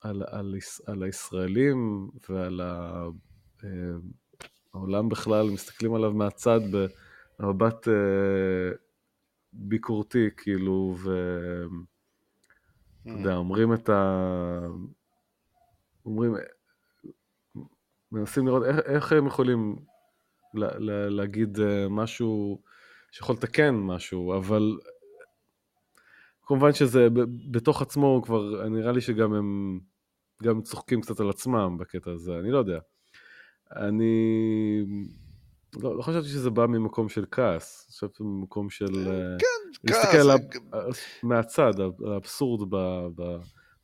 על, על, על הישראלים ועל ה, אה, העולם בכלל, מסתכלים עליו מהצד במבט אה, ביקורתי, כאילו, ו... אתה יודע, אומרים את ה... אומרים, מנסים לראות איך, איך הם יכולים לה, לה, להגיד אה, משהו שיכול לתקן משהו, אבל כמובן שזה בתוך עצמו כבר, נראה לי שגם הם גם צוחקים קצת על עצמם בקטע הזה, אני לא יודע. אני לא, לא חשבתי שזה בא ממקום של כעס, חשבתי ממקום של... אה, כן, כעס. להסתכל על מהצד, האבסורד ב, ב,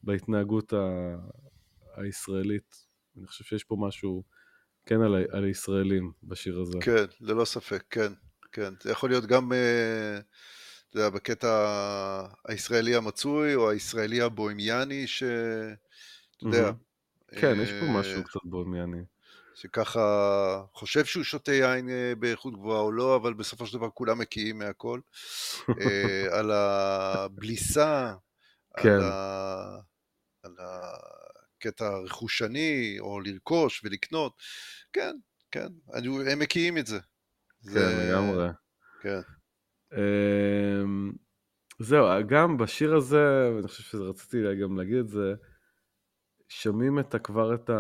בהתנהגות ה, הישראלית. אני חושב שיש פה משהו כן על, על הישראלים בשיר הזה. כן, ללא ספק, כן, כן. זה יכול להיות גם... אה, אתה יודע, בקטע הישראלי המצוי, או הישראלי הבוהמיאני, ש... אתה יודע. כן, יש פה משהו אה, קצת בוהמיאני. שככה חושב שהוא שותה יין אה, באיכות גבוהה או לא, אבל בסופו של דבר כולם מקיאים מהכל. אה, *laughs* על הבליסה, כן. על, ה... על הקטע הרכושני, או לרכוש ולקנות. כן, כן, אני, הם מקיאים את זה. כן, לגמרי. כן. אמ, זהו, גם בשיר הזה, ואני חושב שרציתי גם להגיד את זה, שומעים את כבר את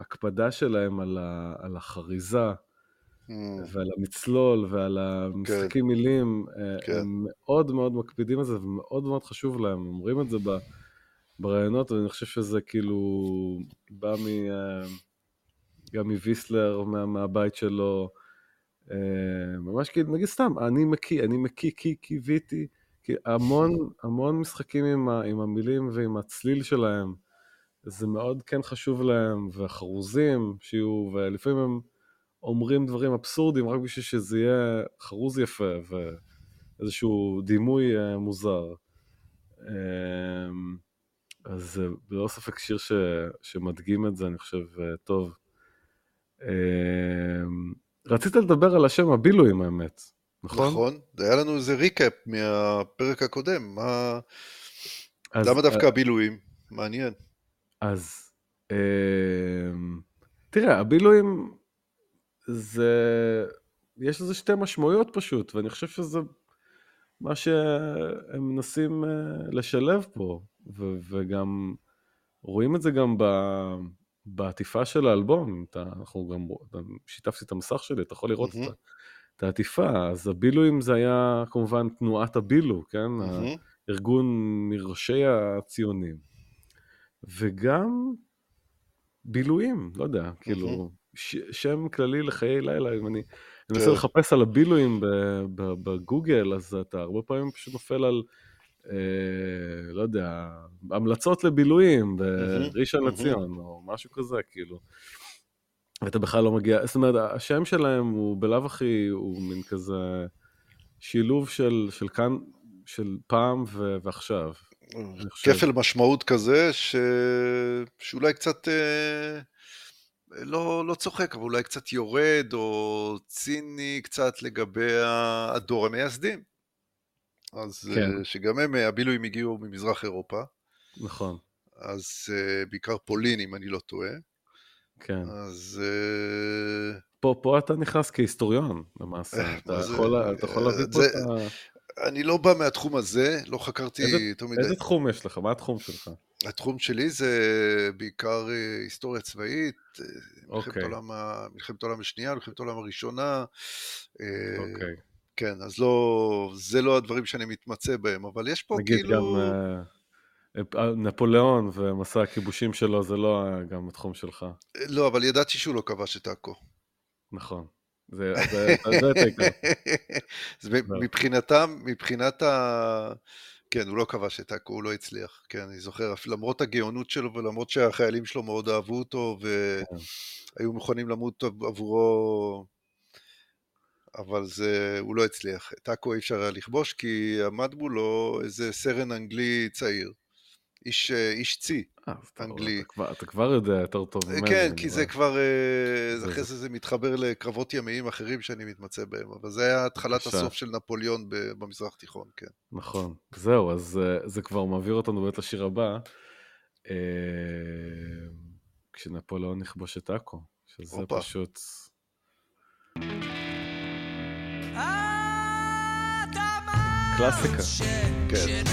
ההקפדה שלהם על, ה, על החריזה mm. ועל המצלול ועל המשחקים כן. מילים, אה, כן. הם מאוד מאוד מקפידים על זה ומאוד מאוד חשוב להם, הם אומרים את זה ב, ברעיונות, ואני חושב שזה כאילו בא מ... אה, גם מוויסלר, מה, מהבית שלו, ממש כאילו, נגיד סתם, אני מקיא, אני מקיא, כי קיוויתי, כי המון, המון משחקים עם, ה, עם המילים ועם הצליל שלהם, זה מאוד כן חשוב להם, והחרוזים שיהיו, ולפעמים הם אומרים דברים אבסורדים רק בשביל שזה יהיה חרוז יפה ואיזשהו דימוי אה, מוזר. אה, אז זה ללא ספק שיר ש, שמדגים את זה, אני חושב, טוב. רצית לדבר על השם הבילויים האמת, נכון? נכון, היה לנו איזה ריקאפ מהפרק הקודם, מה... אז, למה דווקא uh, הבילויים? מעניין. אז uh, תראה, הבילויים זה... יש לזה שתי משמעויות פשוט, ואני חושב שזה מה שהם מנסים uh, לשלב פה, ו- וגם רואים את זה גם ב... בעטיפה של האלבום, אתה, אנחנו גם, שיתפתי את המסך שלי, אתה יכול לראות mm-hmm. את, את העטיפה, אז הבילויים זה היה כמובן תנועת הבילו, כן? Mm-hmm. הארגון מראשי הציונים. וגם בילויים, לא יודע, mm-hmm. כאילו, ש, שם כללי לחיי לילה, אם אני מנסה כן. לחפש על הבילויים בגוגל, אז אתה הרבה פעמים פשוט נופל על... אה, לא יודע, המלצות לבילויים בראשון לציון, או משהו כזה, כאילו. ואתה בכלל לא מגיע, זאת אומרת, השם שלהם הוא בלאו הכי, הוא מין כזה שילוב של, של כאן, של פעם ו- ועכשיו. כפל משמעות כזה, ש... שאולי קצת, אה, לא, לא צוחק, אבל אולי קצת יורד, או ציני קצת לגבי הדור המייסדים. אז כן. שגם הם, הבילויים הגיעו ממזרח אירופה. נכון. אז בעיקר פולין, אם אני לא טועה. כן. אז... פה, פה אתה נכנס כהיסטוריון, למעשה. *laughs* אתה, זה, יכול, אתה יכול להביא פה את ה... אני לא בא מהתחום הזה, לא חקרתי איזה, יותר מדי. איזה תחום יש לך? מה התחום שלך? התחום שלי זה בעיקר היסטוריה צבאית, מלחמת, אוקיי. העולם, מלחמת העולם השנייה, מלחמת העולם הראשונה. אוקיי. כן, אז לא, זה לא הדברים שאני מתמצא בהם, אבל יש פה נגיד כאילו... נגיד גם uh, נפוליאון ומסע הכיבושים שלו, זה לא גם התחום שלך. לא, אבל ידעתי שהוא לא כבש את עכו. נכון. זה, זה, זה *laughs* זה מבחינתם, מבחינת ה... כן, הוא לא כבש את עכו, הוא לא הצליח. כן, אני זוכר, למרות הגאונות שלו ולמרות שהחיילים שלו מאוד אהבו אותו והיו כן. מוכנים למות עבורו אבל זה, הוא לא הצליח. את עכו אי אפשר היה לכבוש, כי עמד מולו איזה סרן אנגלי צעיר. איש, איש צי, אה, אנגלי. אתה כבר, אתה כבר יודע יותר טוב ממני. כן, כי זה כבר, אה, זה אחרי זה זה מתחבר לקרבות ימיים אחרים שאני מתמצא בהם, אבל זה היה התחלת הסוף של נפוליאון במזרח תיכון, כן. נכון. זהו, אז אה, זה כבר מעביר אותנו באמת לשיר הבא, כשנפוליאון נכבוש את עכו, שזה אופה. פשוט... קלאסיקה. כן. כן.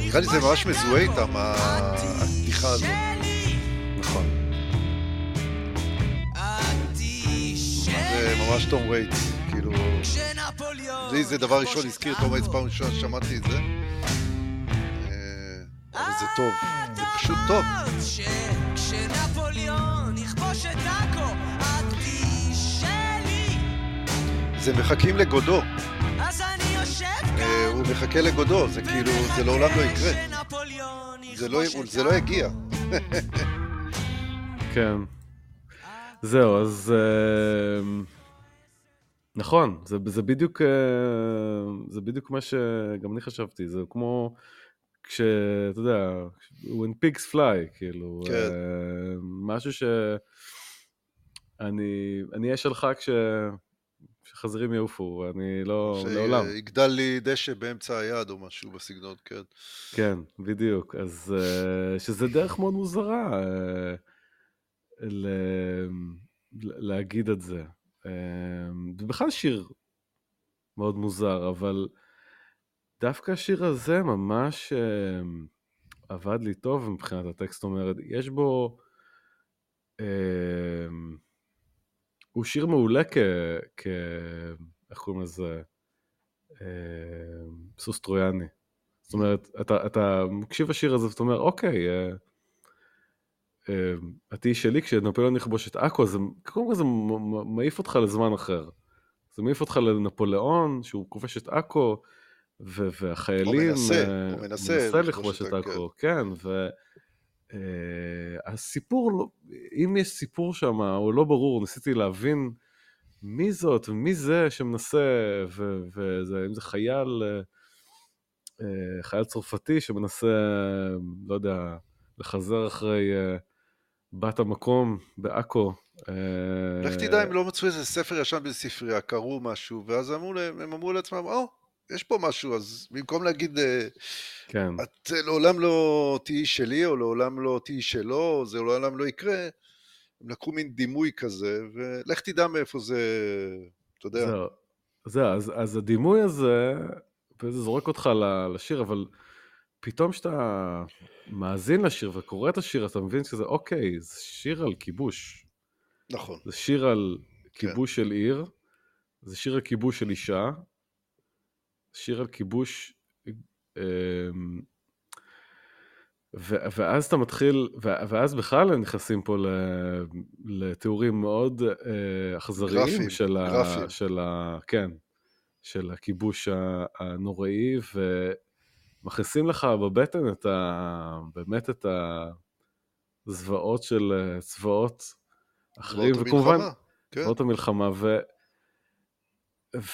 נראה לי זה ממש מזוהה איתם, הפתיחה הזאת. נכון. זה ממש תום וייטס, כאילו... לי זה דבר ראשון, הזכיר תום וייטס פעם ראשונה ששמעתי את זה. אה, אבל זה טוב, זה פשוט טוב. זה מחכים לגודו. אה, הוא מחכה לגודו, זה כאילו, זה לעולם לא יקרה. זה לא, זה לא יגיע. כן. זהו, אז... אה, נכון, זה, זה בדיוק אה, זה בדיוק מה שגם אני חשבתי, זה כמו כשאתה יודע, when pigs fly, כאילו, כן. משהו ש... אני אהיה שלך כש... שחזירים יעופו, אני לא, לעולם. שיגדל לי דשא באמצע היד או משהו בסגנון, כן. כן, בדיוק. אז uh, שזה דרך מאוד מוזרה uh, ל... להגיד את זה. Uh, זה בכלל שיר מאוד מוזר, אבל דווקא השיר הזה ממש עבד לי טוב מבחינת הטקסט, אומרת, יש בו... הוא שיר מעולה כ... כ... איך קוראים לזה? אה, סוס טרויאני. זאת אומרת, אתה, אתה מקשיב לשיר הזה ואתה אומר, אוקיי, אה, אה, את שלי כשנפוליאון יכבוש את עכו, זה קודם כל זה מעיף אותך לזמן אחר. זה מעיף אותך לנפוליאון, שהוא כובש את עכו, והחיילים... הוא מנסה, הוא מנסה, מנסה לכבוש את עכו, כן, ו... Uh, הסיפור, לא, אם יש סיפור שם, הוא לא ברור, ניסיתי להבין מי זאת ומי זה שמנסה, ואם זה חייל, uh, חייל צרפתי שמנסה, לא יודע, לחזר אחרי בת המקום בעכו. לך תדע אם לא מצאו איזה ספר ישן בספרייה, קראו משהו, ואז אמרו להם, הם אמרו לעצמם, או, יש פה משהו, אז במקום להגיד, אה, כן. את לעולם לא תהיי שלי, או לעולם לא תהיי שלו, זה לעולם לא יקרה, הם לקחו מין דימוי כזה, ולך תדע מאיפה זה, אתה יודע. זהו, זה, אז, אז הדימוי הזה, וזה זורק אותך לשיר, אבל פתאום כשאתה מאזין לשיר וקורא את השיר, אתה מבין שזה, אוקיי, זה שיר על כיבוש. נכון. זה שיר על כן. כיבוש כן. של עיר, זה שיר על כיבוש של אישה, שיר על כיבוש, אמ, ואז אתה מתחיל, ואז בכלל הם נכנסים פה לתיאורים מאוד אה, אכזריים של, ה, של, ה, כן, של הכיבוש הנוראי, ומכניסים לך בבטן את ה, באמת את הזוועות של אה, צבאות אחרים, וכמובן, כן. צבאות המלחמה, ו,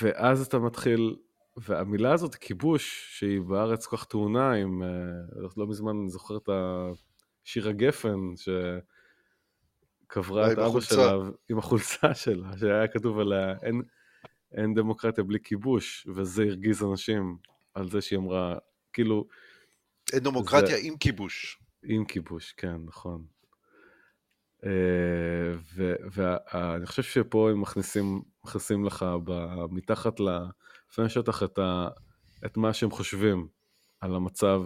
ואז אתה מתחיל והמילה הזאת, כיבוש, שהיא בארץ כל כך טעונה, עם, אה, לא מזמן אני זוכר את השיר הגפן, שקברה את אבא שלה עם החולצה *laughs* שלה, שהיה כתוב עליה, אין, אין דמוקרטיה בלי כיבוש, וזה הרגיז אנשים על זה שהיא אמרה, כאילו... אין דמוקרטיה זה, עם כיבוש. עם כיבוש, כן, נכון. אה, ואני חושב שפה הם מכניסים, מכניסים לך מתחת לפני השטח את, ה, את מה שהם חושבים על המצב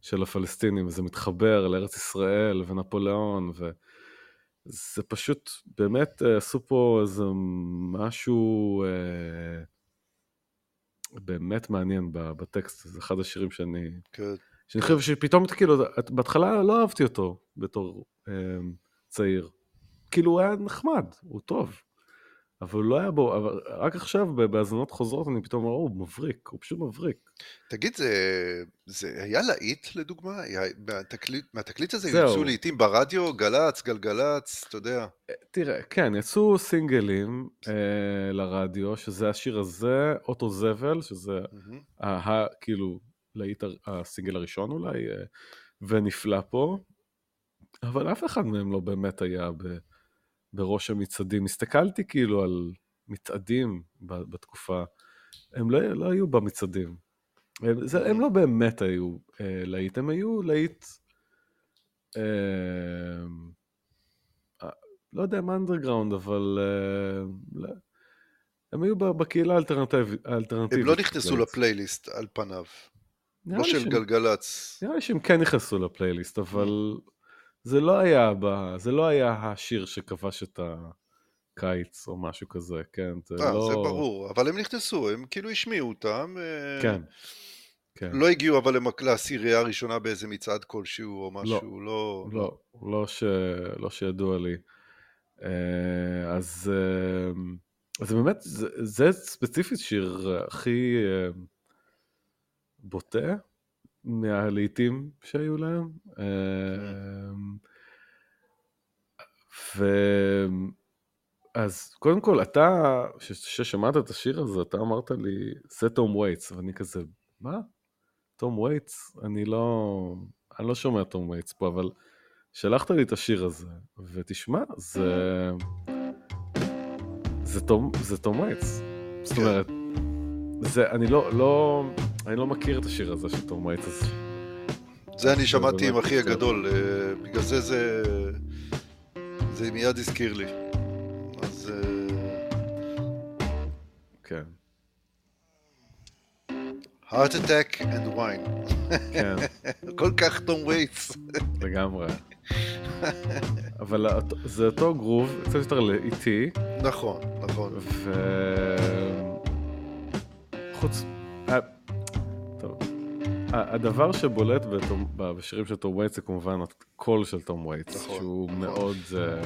של הפלסטינים, וזה מתחבר לארץ ישראל ונפוליאון, וזה פשוט, באמת אה, עשו פה איזה משהו אה, באמת מעניין בטקסט, זה אחד השירים שאני... כן. שאני חושב שפתאום, כאילו, בהתחלה לא אהבתי אותו בתור... צעיר. כאילו הוא היה נחמד, הוא טוב. אבל לא היה בו, אבל רק עכשיו בהאזנות חוזרות אני פתאום אומר, הוא מבריק, הוא פשוט מבריק. תגיד, זה, זה היה להיט לדוגמה? היה, מהתקליט, מהתקליט הזה זהו. יצאו לעיתים ברדיו, גל"צ, גלגלצ, אתה יודע. אה, תראה, כן, יצאו סינגלים אה, לרדיו, שזה השיר הזה, אוטו זבל, שזה mm-hmm. ה, כאילו להיט הסינגל הראשון אולי, אה, ונפלא פה, אבל אף אחד מהם לא באמת היה ב, בראש המצעדים. הסתכלתי כאילו על מצעדים בתקופה, הם לא, לא היו במצעדים. הם, זה, הם לא באמת היו אה, להיט, הם היו להיט, אה, אה, לא יודע מה אנדרגראונד, אבל אה, לא, הם היו בקהילה האלטרנטיבית. הם לא נכנסו לפלייליסט על פניו. לא של שהם, גלגלצ. נראה לי שהם כן נכנסו לפלייליסט, אבל זה לא היה, ב... זה לא היה השיר שכבש את הקיץ או משהו כזה, כן? זה 아, אה, לא... זה ברור, אבל הם נכנסו, הם כאילו השמיעו אותם. אה, כן. כן. לא הגיעו אבל לעשירייה הראשונה באיזה מצעד כלשהו או משהו, לא... לא, לא, לא, ש... לא שידוע לי. אה, אז, אז באמת, זה, זה ספציפית שיר הכי בוטה מהלהיטים שהיו להם. אמ, ו... אז קודם כל, אתה, כששמעת את השיר הזה, אתה אמרת לי, זה תום וייטס, ואני כזה, מה? תום וייטס? אני לא, אני לא שומע תום וייטס פה, אבל שלחת לי את השיר הזה, ותשמע, זה... זה תום, זה תום וייטס. זאת כן. אומרת, זה, אני לא, לא, אני לא מכיר את השיר הזה של תום וייטס. זה אני שמעתי עם אחי הגדול, אה, בגלל זה זה, זה מיד הזכיר לי. אז... אה, כן. Heartattack and Vine. כן. *laughs* כל כך תום וייטס. *laughs* לגמרי. אבל זה אותו גרוב, קצת יותר לאיטי. נכון, נכון. ו... חוץ... אה. הדבר שבולט בשירים של תום וייטס זה כמובן הקול של תום וייטס, נכון, שהוא נכון. מאוד... אה,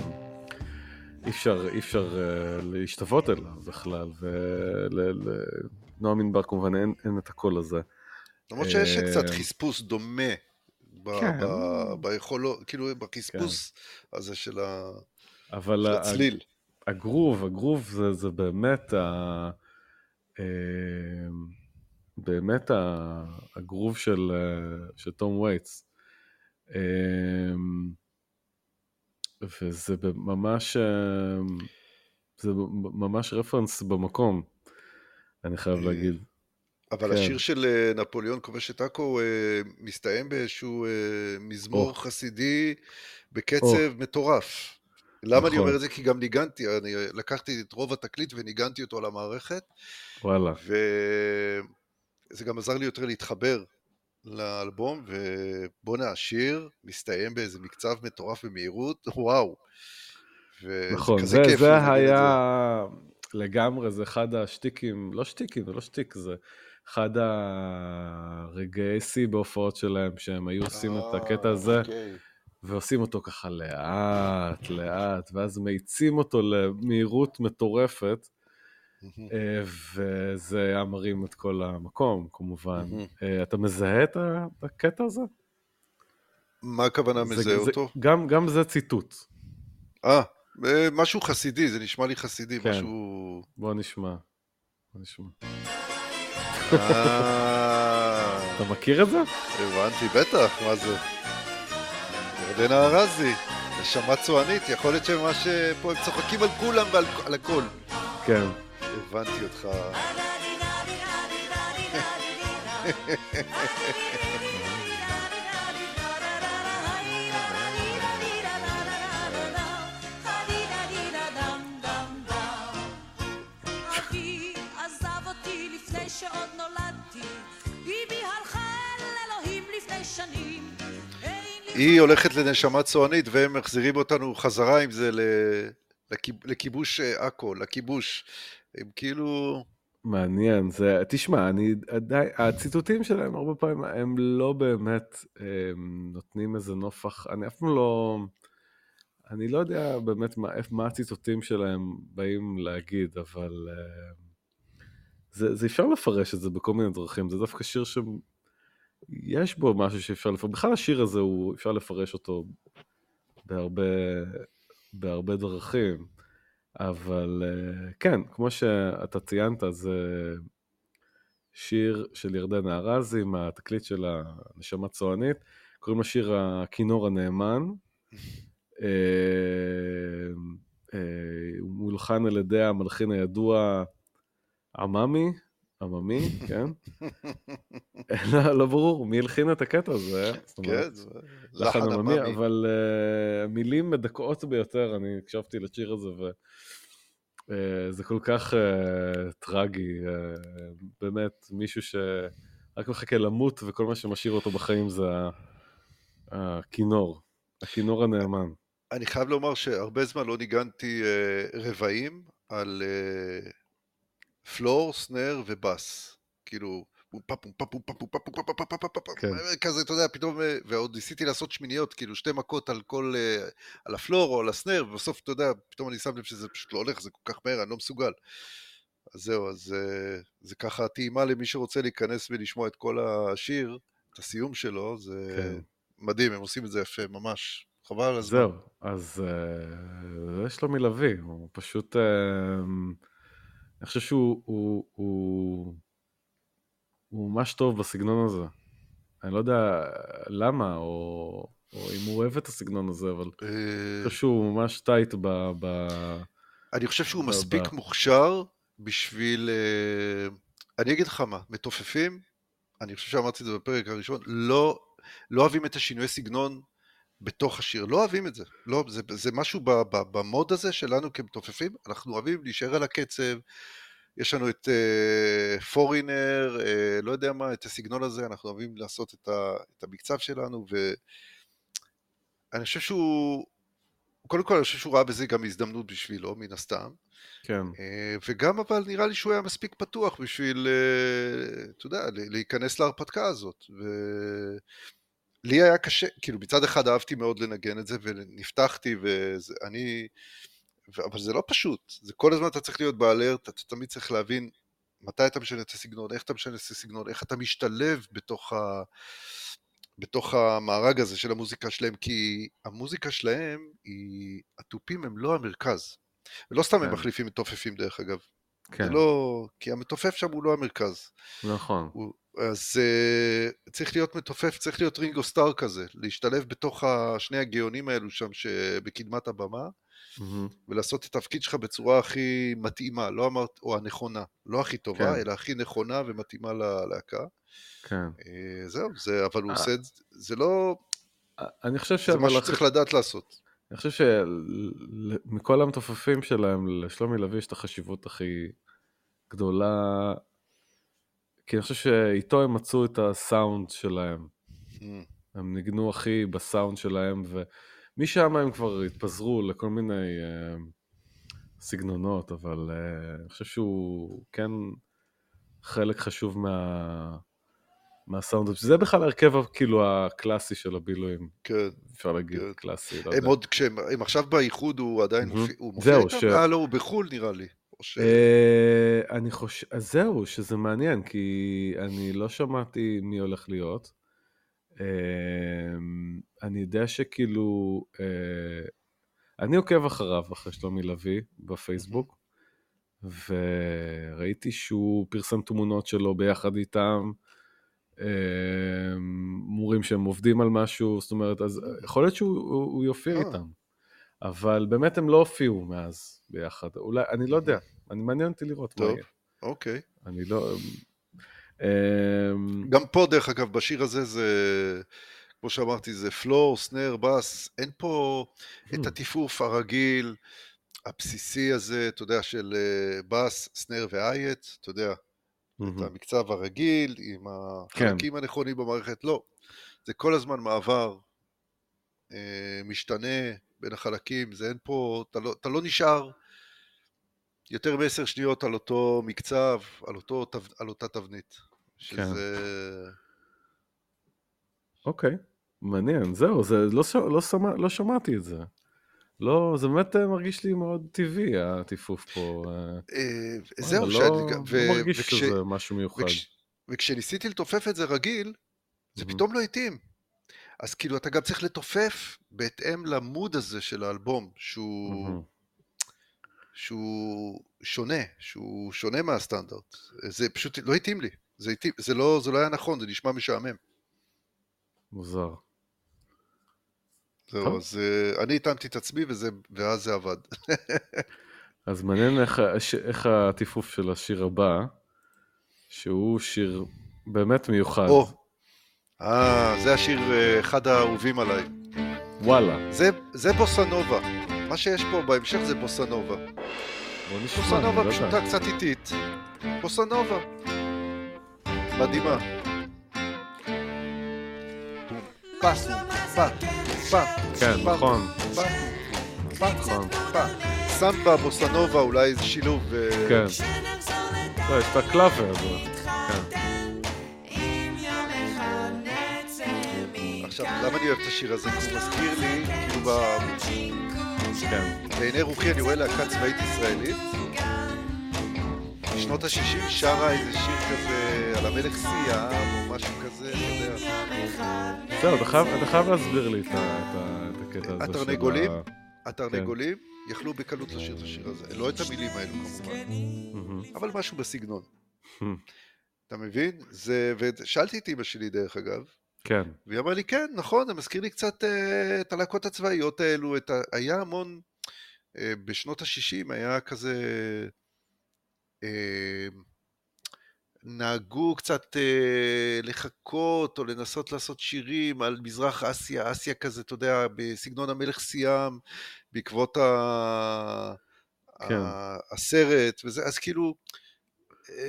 אי אפשר, אי אפשר אה, להשתוות אליו בכלל, ולנועם ענבר כמובן אין, אין את הקול הזה. למרות שיש קצת חספוס דומה כן. ביכולות, כאילו בחספוס כן. הזה של, ה... אבל של הצליל. הגרוב, הגרוב זה, זה באמת ה... אה, באמת הגרוב של, אה, של תום וייטס. אה, וזה ממש, זה ממש רפרנס במקום, אני חייב להגיד. אבל כן. השיר של אה, נפוליאון כובש את עכו אה, מסתיים באיזשהו אה, מזמור oh. חסידי בקצב oh. מטורף. למה נכון. אני אומר את זה? כי גם ניגנתי, אני לקחתי את רוב התקליט וניגנתי אותו למערכת. וואלה. וזה גם עזר לי יותר להתחבר לאלבום, ובואנה, השיר מסתיים באיזה מקצב מטורף במהירות, וואו. נכון, זה, זה היה לגמרי, זה אחד השטיקים, לא שטיקים, זה לא שטיק, זה אחד הרגעי שיא בהופעות שלהם, שהם היו עושים את הקטע אה, הזה, אוקיי. ועושים אותו ככה לאט, לאט, ואז מאיצים אותו למהירות מטורפת, וזה היה מרים את כל המקום, כמובן. אה, אתה מזהה את הקטע הזה? מה הכוונה מזהה אותו? גם, גם זה ציטוט. אה, משהו חסידי, זה נשמע לי חסידי, כן. משהו... בוא נשמע. בוא נשמע. אה. אתה מכיר את זה? הבנתי, בטח, מה זה? ירדנה ארזי, נשמה צוענית, יכול להיות שממש פה הם צוחקים על כולם ועל הכל. כן. הבנתי אותך. היא הולכת לנשמה צוענית והם מחזירים אותנו חזרה עם זה לכיבוש אה, עכו, לכיבוש. הם כאילו... מעניין, זה, תשמע, אני עדיין, הציטוטים שלהם הרבה פעמים הם לא באמת הם נותנים איזה נופח, אני אף פעם לא, אני לא יודע באמת מה, מה הציטוטים שלהם באים להגיד, אבל אה, זה, זה אפשר לפרש את זה בכל מיני דרכים, זה דווקא שיר ש... יש בו משהו שאפשר לפרש, בכלל השיר הזה הוא, אפשר לפרש אותו בהרבה, בהרבה דרכים, אבל אה, כן, כמו שאתה ציינת, זה שיר של ירדנה ארזי עם התקליט של הנשמה צוענית, קוראים לשיר הכינור הנאמן. אה, אה, הוא מולחן על ידי המלחין הידוע עממי, עממי, כן? לא, לא ברור מי הלחין את הקטע הזה. כן, זה לחן עממי. אבל uh, מילים מדכאות ביותר, אני הקשבתי לשיר הזה, וזה uh, כל כך uh, טרגי, uh, באמת, מישהו שרק מחכה למות, וכל מה שמשאיר אותו בחיים זה הכינור, הכינור הנאמן. אני חייב לומר שהרבה זמן לא ניגנתי uh, רבעים על... Uh... פלור, סנר ובאס. כאילו, כזה, אתה יודע, פתאום, ועוד ניסיתי לעשות שמיניות, כאילו שתי מכות על כל, על הפלור או על הסנר, ובסוף, אתה יודע, פתאום אני שם לב שזה פשוט לא הולך, זה כל כך מהר, אני לא מסוגל. אז זהו, אז זה ככה טעימה למי שרוצה להיכנס ולשמוע את כל השיר, את הסיום שלו, זה כן. מדהים, הם עושים את זה יפה, ממש. חבל על הזמן. זהו, אז יש לו מלווים, הוא פשוט... אני חושב שהוא הוא, הוא, הוא ממש טוב בסגנון הזה. אני לא יודע למה, או, או אם הוא אוהב את הסגנון הזה, אבל אני חושב שהוא ממש טייט ב, ב, אני חושב שהוא מספיק מוכשר בשביל... אה, אני אגיד לך מה, מתופפים, אני חושב שאמרתי את זה בפרק הראשון, לא, לא אוהבים את השינוי סגנון בתוך השיר, לא אוהבים את זה. לא, זה, זה משהו ב, ב, במוד הזה שלנו כמתופפים, אנחנו אוהבים להישאר על הקצב, יש לנו את פורינר, uh, uh, לא יודע מה, את הסגנון הזה, אנחנו אוהבים לעשות את, ה, את המקצב שלנו, ואני חושב שהוא, קודם כל אני חושב שהוא ראה בזה גם הזדמנות בשבילו, מן הסתם. כן. Uh, וגם אבל נראה לי שהוא היה מספיק פתוח בשביל, uh, אתה יודע, להיכנס להרפתקה הזאת. ו... לי היה קשה, כאילו מצד אחד אהבתי מאוד לנגן את זה ונפתחתי ואני, אבל זה לא פשוט, זה כל הזמן אתה צריך להיות באלרט, אתה תמיד צריך להבין מתי אתה משנה את הסגנון, איך אתה משנה את הסגנון, איך אתה משתלב בתוך, ה... בתוך המארג הזה של המוזיקה שלהם, כי המוזיקה שלהם, היא... התופים הם לא המרכז. ולא סתם כן. הם מחליפים מתופפים דרך אגב. כן. זה לא... כי המתופף שם הוא לא המרכז. נכון. הוא... אז uh, צריך להיות מתופף, צריך להיות רינגו סטאר כזה, להשתלב בתוך שני הגאונים האלו שם שבקדמת הבמה, mm-hmm. ולעשות את התפקיד שלך בצורה הכי מתאימה, לא אמרת, או הנכונה, לא הכי טובה, כן. אלא הכי נכונה ומתאימה ללהקה. כן. Uh, זהו, זה, אבל הוא אה. עושה את זה, זה לא... אני חושב ש... זה מה שצריך לדעת לעשות. אני חושב שמכל המתופפים שלהם, לשלומי לוי יש את החשיבות הכי גדולה כי אני חושב שאיתו הם מצאו את הסאונד שלהם. Mm. הם ניגנו הכי בסאונד שלהם, ומשם הם כבר התפזרו לכל מיני uh, סגנונות, אבל uh, אני חושב שהוא כן חלק חשוב מה... מהסאונד, שזה בכלל הרכב כאילו הקלאסי של הבילויים. כן. אפשר להגיד כן. קלאסי. לא הם עוד, כשהם הם עכשיו באיחוד, הוא עדיין mm-hmm. מופיע, הוא מופיע איתם? ש... אה, לא, הוא בחו"ל נראה לי. ש... אה, אני חושב, אז זהו, שזה מעניין, כי אני לא שמעתי מי הולך להיות. אה, אני יודע שכאילו, אה, אני עוקב אחריו, אחרי שלומי לביא, בפייסבוק, וראיתי שהוא פרסם תמונות שלו ביחד איתם, מורים שהם עובדים על משהו, זאת אומרת, אז יכול להיות שהוא יופיע איתם. אבל באמת הם לא הופיעו מאז ביחד. אולי, אני לא יודע, אני מעניין אותי לראות טוב, מה יהיה. אוקיי. אני לא... אמ, גם פה, דרך אגב, בשיר הזה זה, כמו שאמרתי, זה פלור, סנר, בס, אין פה את hmm. הטיפוף הרגיל, הבסיסי הזה, אתה יודע, של בס, סנר ואייט, אתה יודע, את המקצב הרגיל, עם החלקים כן. הנכונים במערכת, לא. זה כל הזמן מעבר, אה, משתנה, בין החלקים, זה אין פה, אתה לא, אתה לא נשאר יותר מעשר שניות על אותו מקצב, על, אותו, על אותה תבנית. שזה... כן. אוקיי, מעניין, זהו, זה לא, לא, שמע, לא שמעתי את זה. לא, זה באמת אה, מרגיש לי מאוד טבעי, הטיפוף פה. אה. אה, זהו, לא, לא מרגיש שזה משהו מיוחד. וכש, וכשניסיתי לתופף את זה רגיל, זה פתאום לא התאים. אז כאילו אתה גם צריך לתופף בהתאם למוד הזה של האלבום, שהוא, mm-hmm. שהוא שונה, שהוא שונה מהסטנדרט. זה פשוט לא התאים לי, זה, התאים, זה, לא, זה לא היה נכון, זה נשמע משעמם. מוזר. זהו, אז uh, אני התאמתי את עצמי וזה, ואז זה עבד. *laughs* אז מעניין איך, איך הטיפוף של השיר הבא, שהוא שיר באמת מיוחד. או, אה, זה השיר אה, אחד האהובים עליי. וואלה. זה, זה בוסנובה. מה שיש פה בהמשך זה בוסנובה. בוסנובה לא פשוטה קצת איטית. בוסנובה. מדהימה. כן, נכון. נכון. סמבה, בוסנובה, אולי איזה שילוב. אה, כן. לא, יש את הקלאבר. עכשיו, למה אני אוהב את השיר הזה? כי הוא מזכיר לי, כאילו ב... כן. בעיני רוחי אני רואה להקה צבאית ישראלית. בשנות ה-60 שרה איזה שיר כזה על המלך סיאם או משהו כזה, אתה יודע. זהו, אתה חייב להסביר לי את הקטע הזה. התרנגולים, התרנגולים יכלו בקלות לשיר את השיר הזה. לא את המילים האלו כמובן, אבל משהו בסגנון. אתה מבין? זה, ושאלתי את אמא שלי דרך אגב, כן. והיא אמרה לי, כן, נכון, זה מזכיר לי קצת uh, את הלהקות הצבאיות האלו, את ה... היה המון אה, בשנות ה-60 היה כזה... אה, נהגו קצת אה, לחכות או לנסות לעשות שירים על מזרח אסיה, אסיה כזה, אתה יודע, בסגנון המלך סיאם, בעקבות ה... כן. הסרט, וזה, אז כאילו, אה,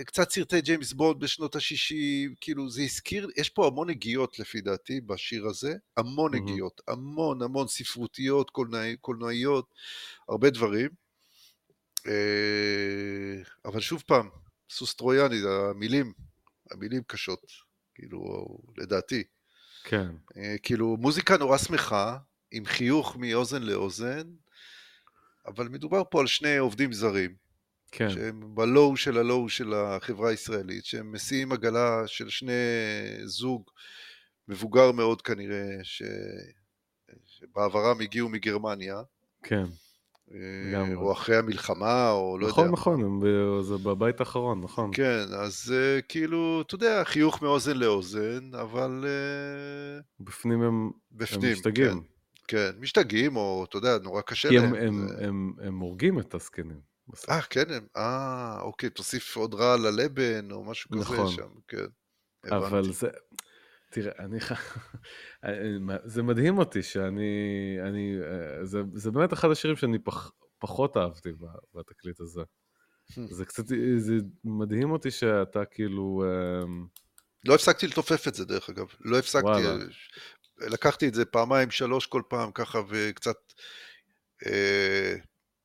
קצת סרטי ג'יימס בונד בשנות ה-60, כאילו זה הזכיר, יש פה המון נגיעות לפי דעתי בשיר הזה, המון נגיעות, המון המון ספרותיות, קולנוע, קולנועיות, הרבה דברים. אה, אבל שוב פעם, סוס טרויאני, המילים, המילים קשות, כאילו, לדעתי. כן. אה, כאילו, מוזיקה נורא שמחה, עם חיוך מאוזן לאוזן, אבל מדובר פה על שני עובדים זרים. כן. שהם בלואו של הלואו של החברה הישראלית, שהם מסיעים עגלה של שני זוג מבוגר מאוד כנראה, ש... שבעברם הגיעו מגרמניה. כן. אה, או אחרי המלחמה, או לא נכון, יודע. נכון, נכון, זה בבית האחרון, נכון. כן, אז אה, כאילו, אתה יודע, חיוך מאוזן לאוזן, אבל... אה, בפנים הם, בפנים, הם משתגעים. כן, כן, משתגעים, או אתה יודע, נורא קשה כי להם. הם, הם, זה... הם, הם הורגים את הזקנים. אה, כן, אה, אוקיי, תוסיף עוד רע ללבן, או משהו נכון. כזה שם, כן. אבל הבנתי. זה, תראה, אני, זה מדהים אותי שאני, אני, זה, זה באמת אחד השירים שאני פח, פחות אהבתי בתקליט הזה. Hmm. זה קצת, זה מדהים אותי שאתה כאילו... לא הפסקתי לתופף את זה דרך אגב, לא הפסקתי, וואלה. לקחתי את זה פעמיים, שלוש כל פעם ככה וקצת אה,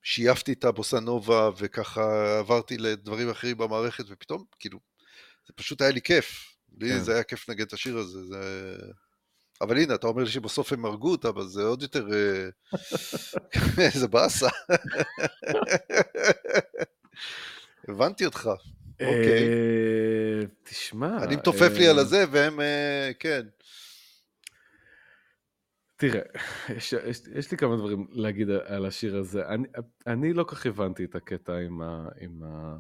שייפתי את הבוסנובה וככה עברתי לדברים אחרים במערכת ופתאום כאילו זה פשוט היה לי כיף, לי כן. זה היה כיף לנגן את השיר הזה, זה... אבל הנה, אתה אומר לי שבסוף הם הרגו אותה, אבל זה עוד יותר... *laughs* איזה באסה. *laughs* הבנתי אותך, אוקיי. תשמע... אני מתופף לי על הזה, והם... כן. תראה, יש, יש, יש לי כמה דברים להגיד על השיר הזה. אני, אני לא כך הבנתי את הקטע עם, ה, עם, ה,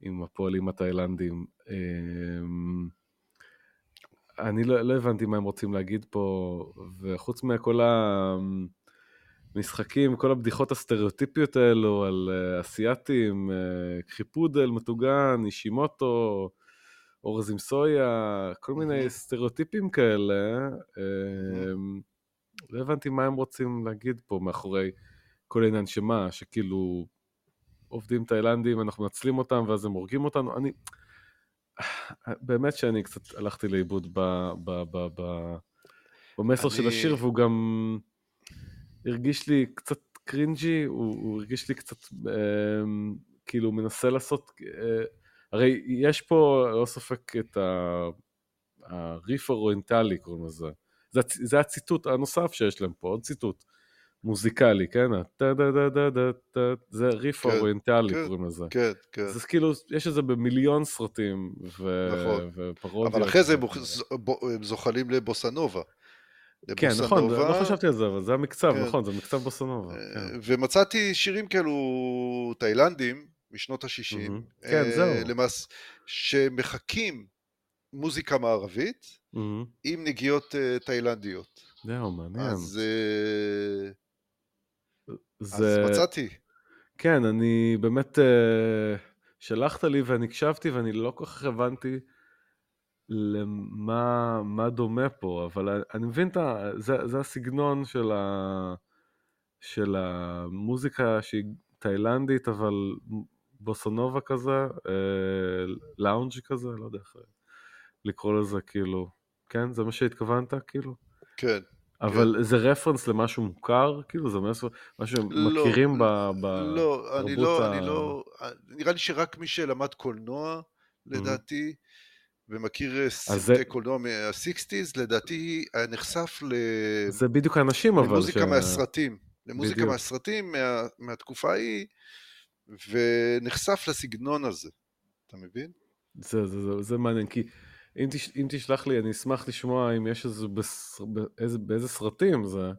עם הפועלים התאילנדים. אני לא, לא הבנתי מה הם רוצים להגיד פה, וחוץ מכל המשחקים, כל הבדיחות הסטריאוטיפיות האלו על uh, אסייתים, uh, קחי פודל, מטוגן, אישימוטו, אורז עם סויה, כל מיני סטריאוטיפים כאלה. Uh, לא הבנתי מה הם רוצים להגיד פה מאחורי כל העניין שמה, שכאילו עובדים תאילנדים, אנחנו מנצלים אותם ואז הם הורגים אותנו. אני... באמת שאני קצת הלכתי לאיבוד ב, ב, ב, ב, במסר אני... של השיר, והוא גם הרגיש לי קצת cringey, הוא, הוא הרגיש לי קצת אה, כאילו מנסה לעשות, אה, הרי יש פה, לא ספק, את הריף האוריינטלי קוראים לזה. זה, זה הציטוט הנוסף שיש להם פה, עוד ציטוט. מוזיקלי, כן? זה ריף כן, אוריינטלי כן, קוראים לזה. כן, כן. אז כאילו, יש את זה במיליון סרטים ו... נכון. ופרודיות. אבל אחרי זה הם, הם זוחלים לבוסנובה. כן, נכון, לא חשבתי על זה, אבל זה המקצב, כן. נכון, זה מקצב בוסנובה. כן. ומצאתי שירים כאלו תאילנדים משנות ה-60. Mm-hmm. כן, זהו. למעש, שמחקים מוזיקה מערבית. עם נגיעות uh, תאילנדיות. זהו, מעניין. אז... Uh, זה... אז מצאתי. כן, אני באמת, אה, שלחת לי ואני הקשבתי ואני לא כל כך הבנתי למה מה דומה פה, אבל אני מבין את ה... זה, זה הסגנון של, ה, של המוזיקה שהיא תאילנדית, אבל בוסונובה כזה, אה, לאונג' כזה, לא יודע איך לקרוא לזה, כאילו, כן? זה מה שהתכוונת, כאילו? כן. אבל כן. זה רפרנס למשהו מוכר? כאילו זה משהו, משהו לא, מכירים לא, ב... לא, אני לא, ה... אני לא, נראה לי שרק מי שלמד קולנוע, לדעתי, mm-hmm. ומכיר אה, סרטי זה... קולנוע מה-60's, לדעתי נחשף ל... זה בדיוק האנשים אבל... למוזיקה ש... מהסרטים, למוזיקה בדיוק. מהסרטים, מה, מהתקופה ההיא, ונחשף לסגנון הזה, אתה מבין? זה, זה, זה, זה מעניין, כי... אם, תש, אם תשלח לי, אני אשמח לשמוע אם יש איזה, בס, באיזה, באיזה סרטים זה,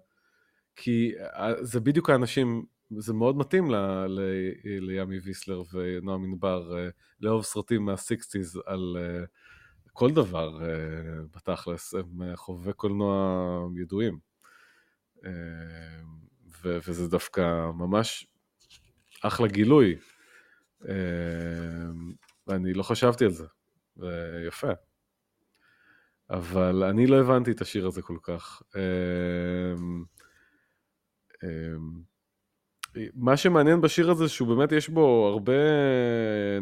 כי אה, זה בדיוק האנשים, זה מאוד מתאים ל, ל, לימי ויסלר ונועם ענבר אה, לאהוב סרטים מה-60's על אה, כל דבר בתכלס, הם חובבי קולנוע ידועים. ו- וזה דווקא ממש אחלה גילוי. ואני לא חשבתי על זה, זה יפה. אבל אני לא הבנתי את השיר הזה כל כך. מה שמעניין בשיר הזה שהוא באמת יש בו הרבה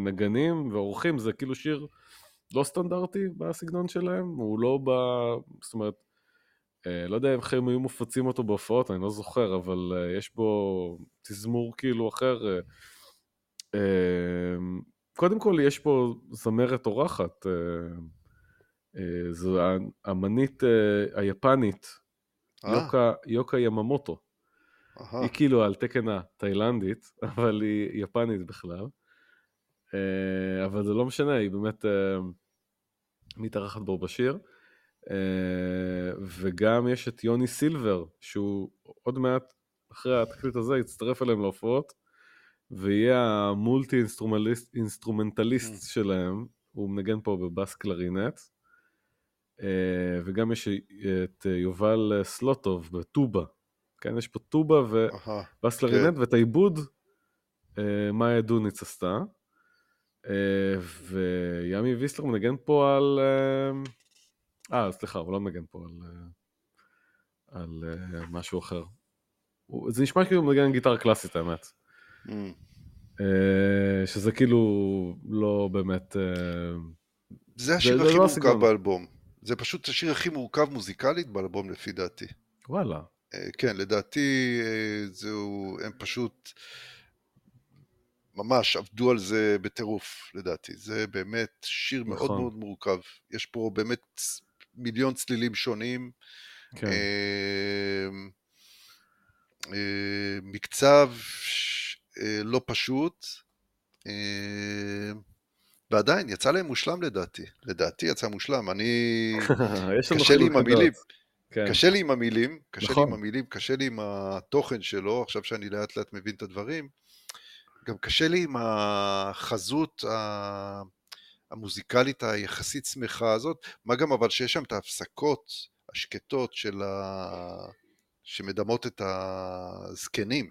נגנים ואורחים, זה כאילו שיר לא סטנדרטי בסגנון שלהם, הוא לא ב... זאת אומרת, לא יודע איך הם היו מופצים אותו בהופעות, אני לא זוכר, אבל יש בו תזמור כאילו אחר. קודם כל יש פה זמרת אורחת, זו האמנית היפנית, יוקה, יוקה יממוטו. Aha. היא כאילו על תקן התאילנדית, *laughs* אבל היא יפנית בכלל. אה, אבל זה לא משנה, היא באמת אה, מתארחת בו בשיר. אה, וגם יש את יוני סילבר, שהוא עוד מעט אחרי התקליט הזה יצטרף אליהם להופעות, ויהיה ה multi instrumentalist ממ. שלהם, הוא מנגן פה בבאס קלרינט. וגם יש את יובל סלוטוב בטובה, כן, יש פה טובה ובאס קלרינט, כן. ואת העיבוד מאיה דוניץ עשתה. אה, וימי ויסלר מנגן פה על... אה, אה, סליחה, הוא לא מנגן פה על, אה, על משהו אחר. זה נשמע כאילו הוא מנגן גיטרה קלאסית, האמת. Mm. שזה כאילו לא באמת... זה השיר הכי לא מורכב. באלבום. זה פשוט השיר הכי מורכב מוזיקלית באלבום לפי דעתי. וואלה. כן, לדעתי זהו, הם פשוט... ממש עבדו על זה בטירוף, לדעתי. זה באמת שיר נכון. מאוד מאוד מורכב. יש פה באמת מיליון צלילים שונים. כן. אה, אה, מקצב אה, לא פשוט, אה, ועדיין יצא להם מושלם לדעתי. לדעתי יצא מושלם. אני... *laughs* קשה לי עם המילים. כן. קשה לי עם המילים, קשה נכון. לי עם המילים, קשה לי עם התוכן שלו, עכשיו שאני לאט לאט מבין את הדברים. גם קשה לי עם החזות המוזיקלית היחסית שמחה הזאת, מה גם אבל שיש שם את ההפסקות השקטות של ה... שמדמות את הזקנים.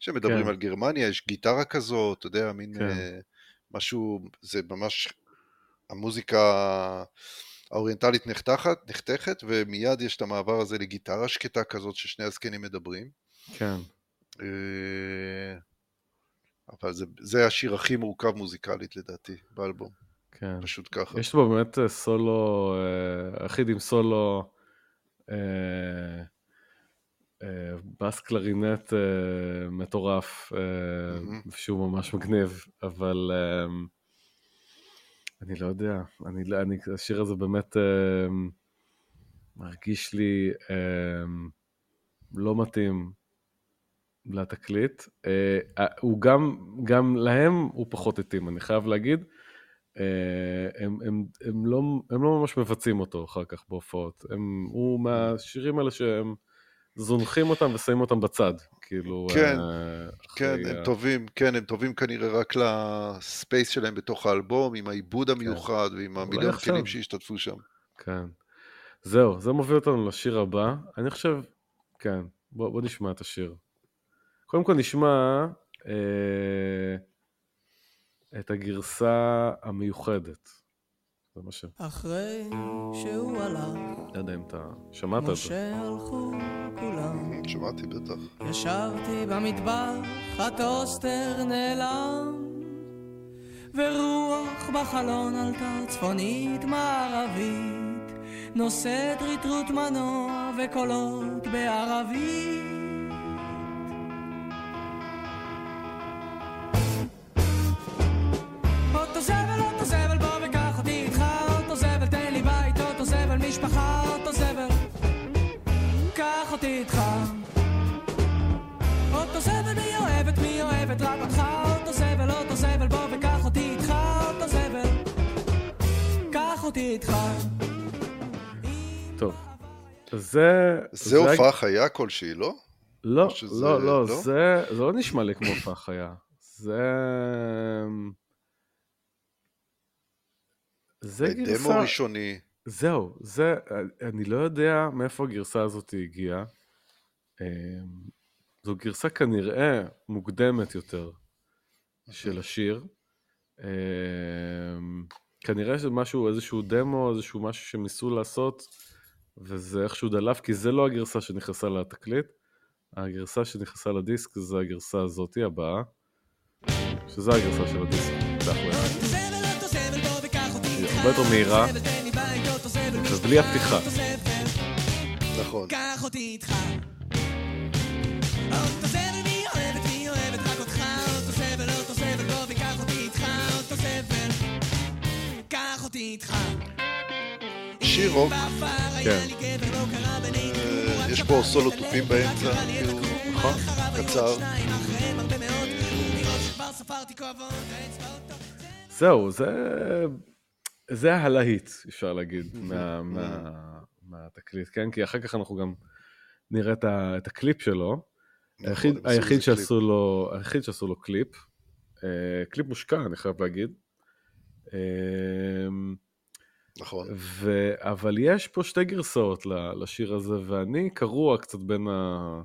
כשמדברים כן. על גרמניה, יש גיטרה כזאת, אתה יודע, מין כן. אה, משהו, זה ממש, המוזיקה האוריינטלית נחתכת, נחתכת, ומיד יש את המעבר הזה לגיטרה שקטה כזאת ששני הזקנים מדברים. כן. אה, אבל זה, זה השיר הכי מורכב מוזיקלית לדעתי באלבום. כן. פשוט ככה. יש בו באמת אה, סולו, אה, אחיד עם סולו, אה, אה, בס קלרינט אה, מטורף, אה. שהוא ממש מגניב, אבל אה, אני לא יודע, אני, לא, אני, השיר הזה באמת אה, מרגיש לי אה, לא מתאים. לתקליט. אה, אה, הוא גם, גם להם הוא פחות התאים, אני חייב להגיד. אה, הם, הם, הם, לא, הם לא ממש מבצעים אותו אחר כך בהופעות. הם, הוא מהשירים האלה שהם זונחים אותם ושמים אותם בצד. כאילו... כן, כן, הם טובים, כן, הם טובים כנראה רק לספייס שלהם בתוך האלבום, עם העיבוד כן. המיוחד כן. ועם המיליון כלים שהשתתפו שם. כן. זהו, זה מוביל אותנו לשיר הבא. אני חושב, כן, בוא, בוא נשמע את השיר. קודם כל נשמע אה, את הגרסה המיוחדת. זה מה ש... אחרי שהוא הלך, לא יודע אם אתה שמעת את זה. משה הלכו כולם. שמעתי בטח. ישבתי במטבח, הטוסטר נעלם, ורוח בחלון עלתה צפונית מערבית, נושאת ריטרוט מנוע וקולות בערבית. טוב, זה... זה הופעה חיה כלשהי, לא? לא, לא, לא, לא, זה לא נשמע לי כמו הופעה חיה. זה... זה גרסה... דמו ראשוני. זהו, זה, אני לא יודע מאיפה הגרסה הזאת הגיעה. אמ, זו גרסה כנראה מוקדמת יותר של השיר. אה, כנראה שזה משהו, איזשהו דמו, איזשהו משהו שהם ניסו לעשות, וזה איכשהו דלף, כי זה לא הגרסה שנכנסה לתקליט. הגרסה שנכנסה לדיסק זה הגרסה הזאתי הבאה, שזה הגרסה של הדיסק, תכל'ס. היא הרבה יותר מהירה, ובלי הפתיחה. נכון. שיר רוק, כן, אה, יש פה סולו תופים באמצע, נכון? קצר. זהו, זה... זה הלהיט, אפשר להגיד, מה, מה, מהתקליט, כן? כי אחר כך אנחנו גם נראה את, הקליפ שלו. נכון. שעשו לו, היחיד שעשו לו קליפ. אה, קליפ מושקע, אני חייב להגיד. אה, נכון. ו... אבל יש פה שתי גרסאות לשיר הזה, ואני קרוע קצת בין, ה...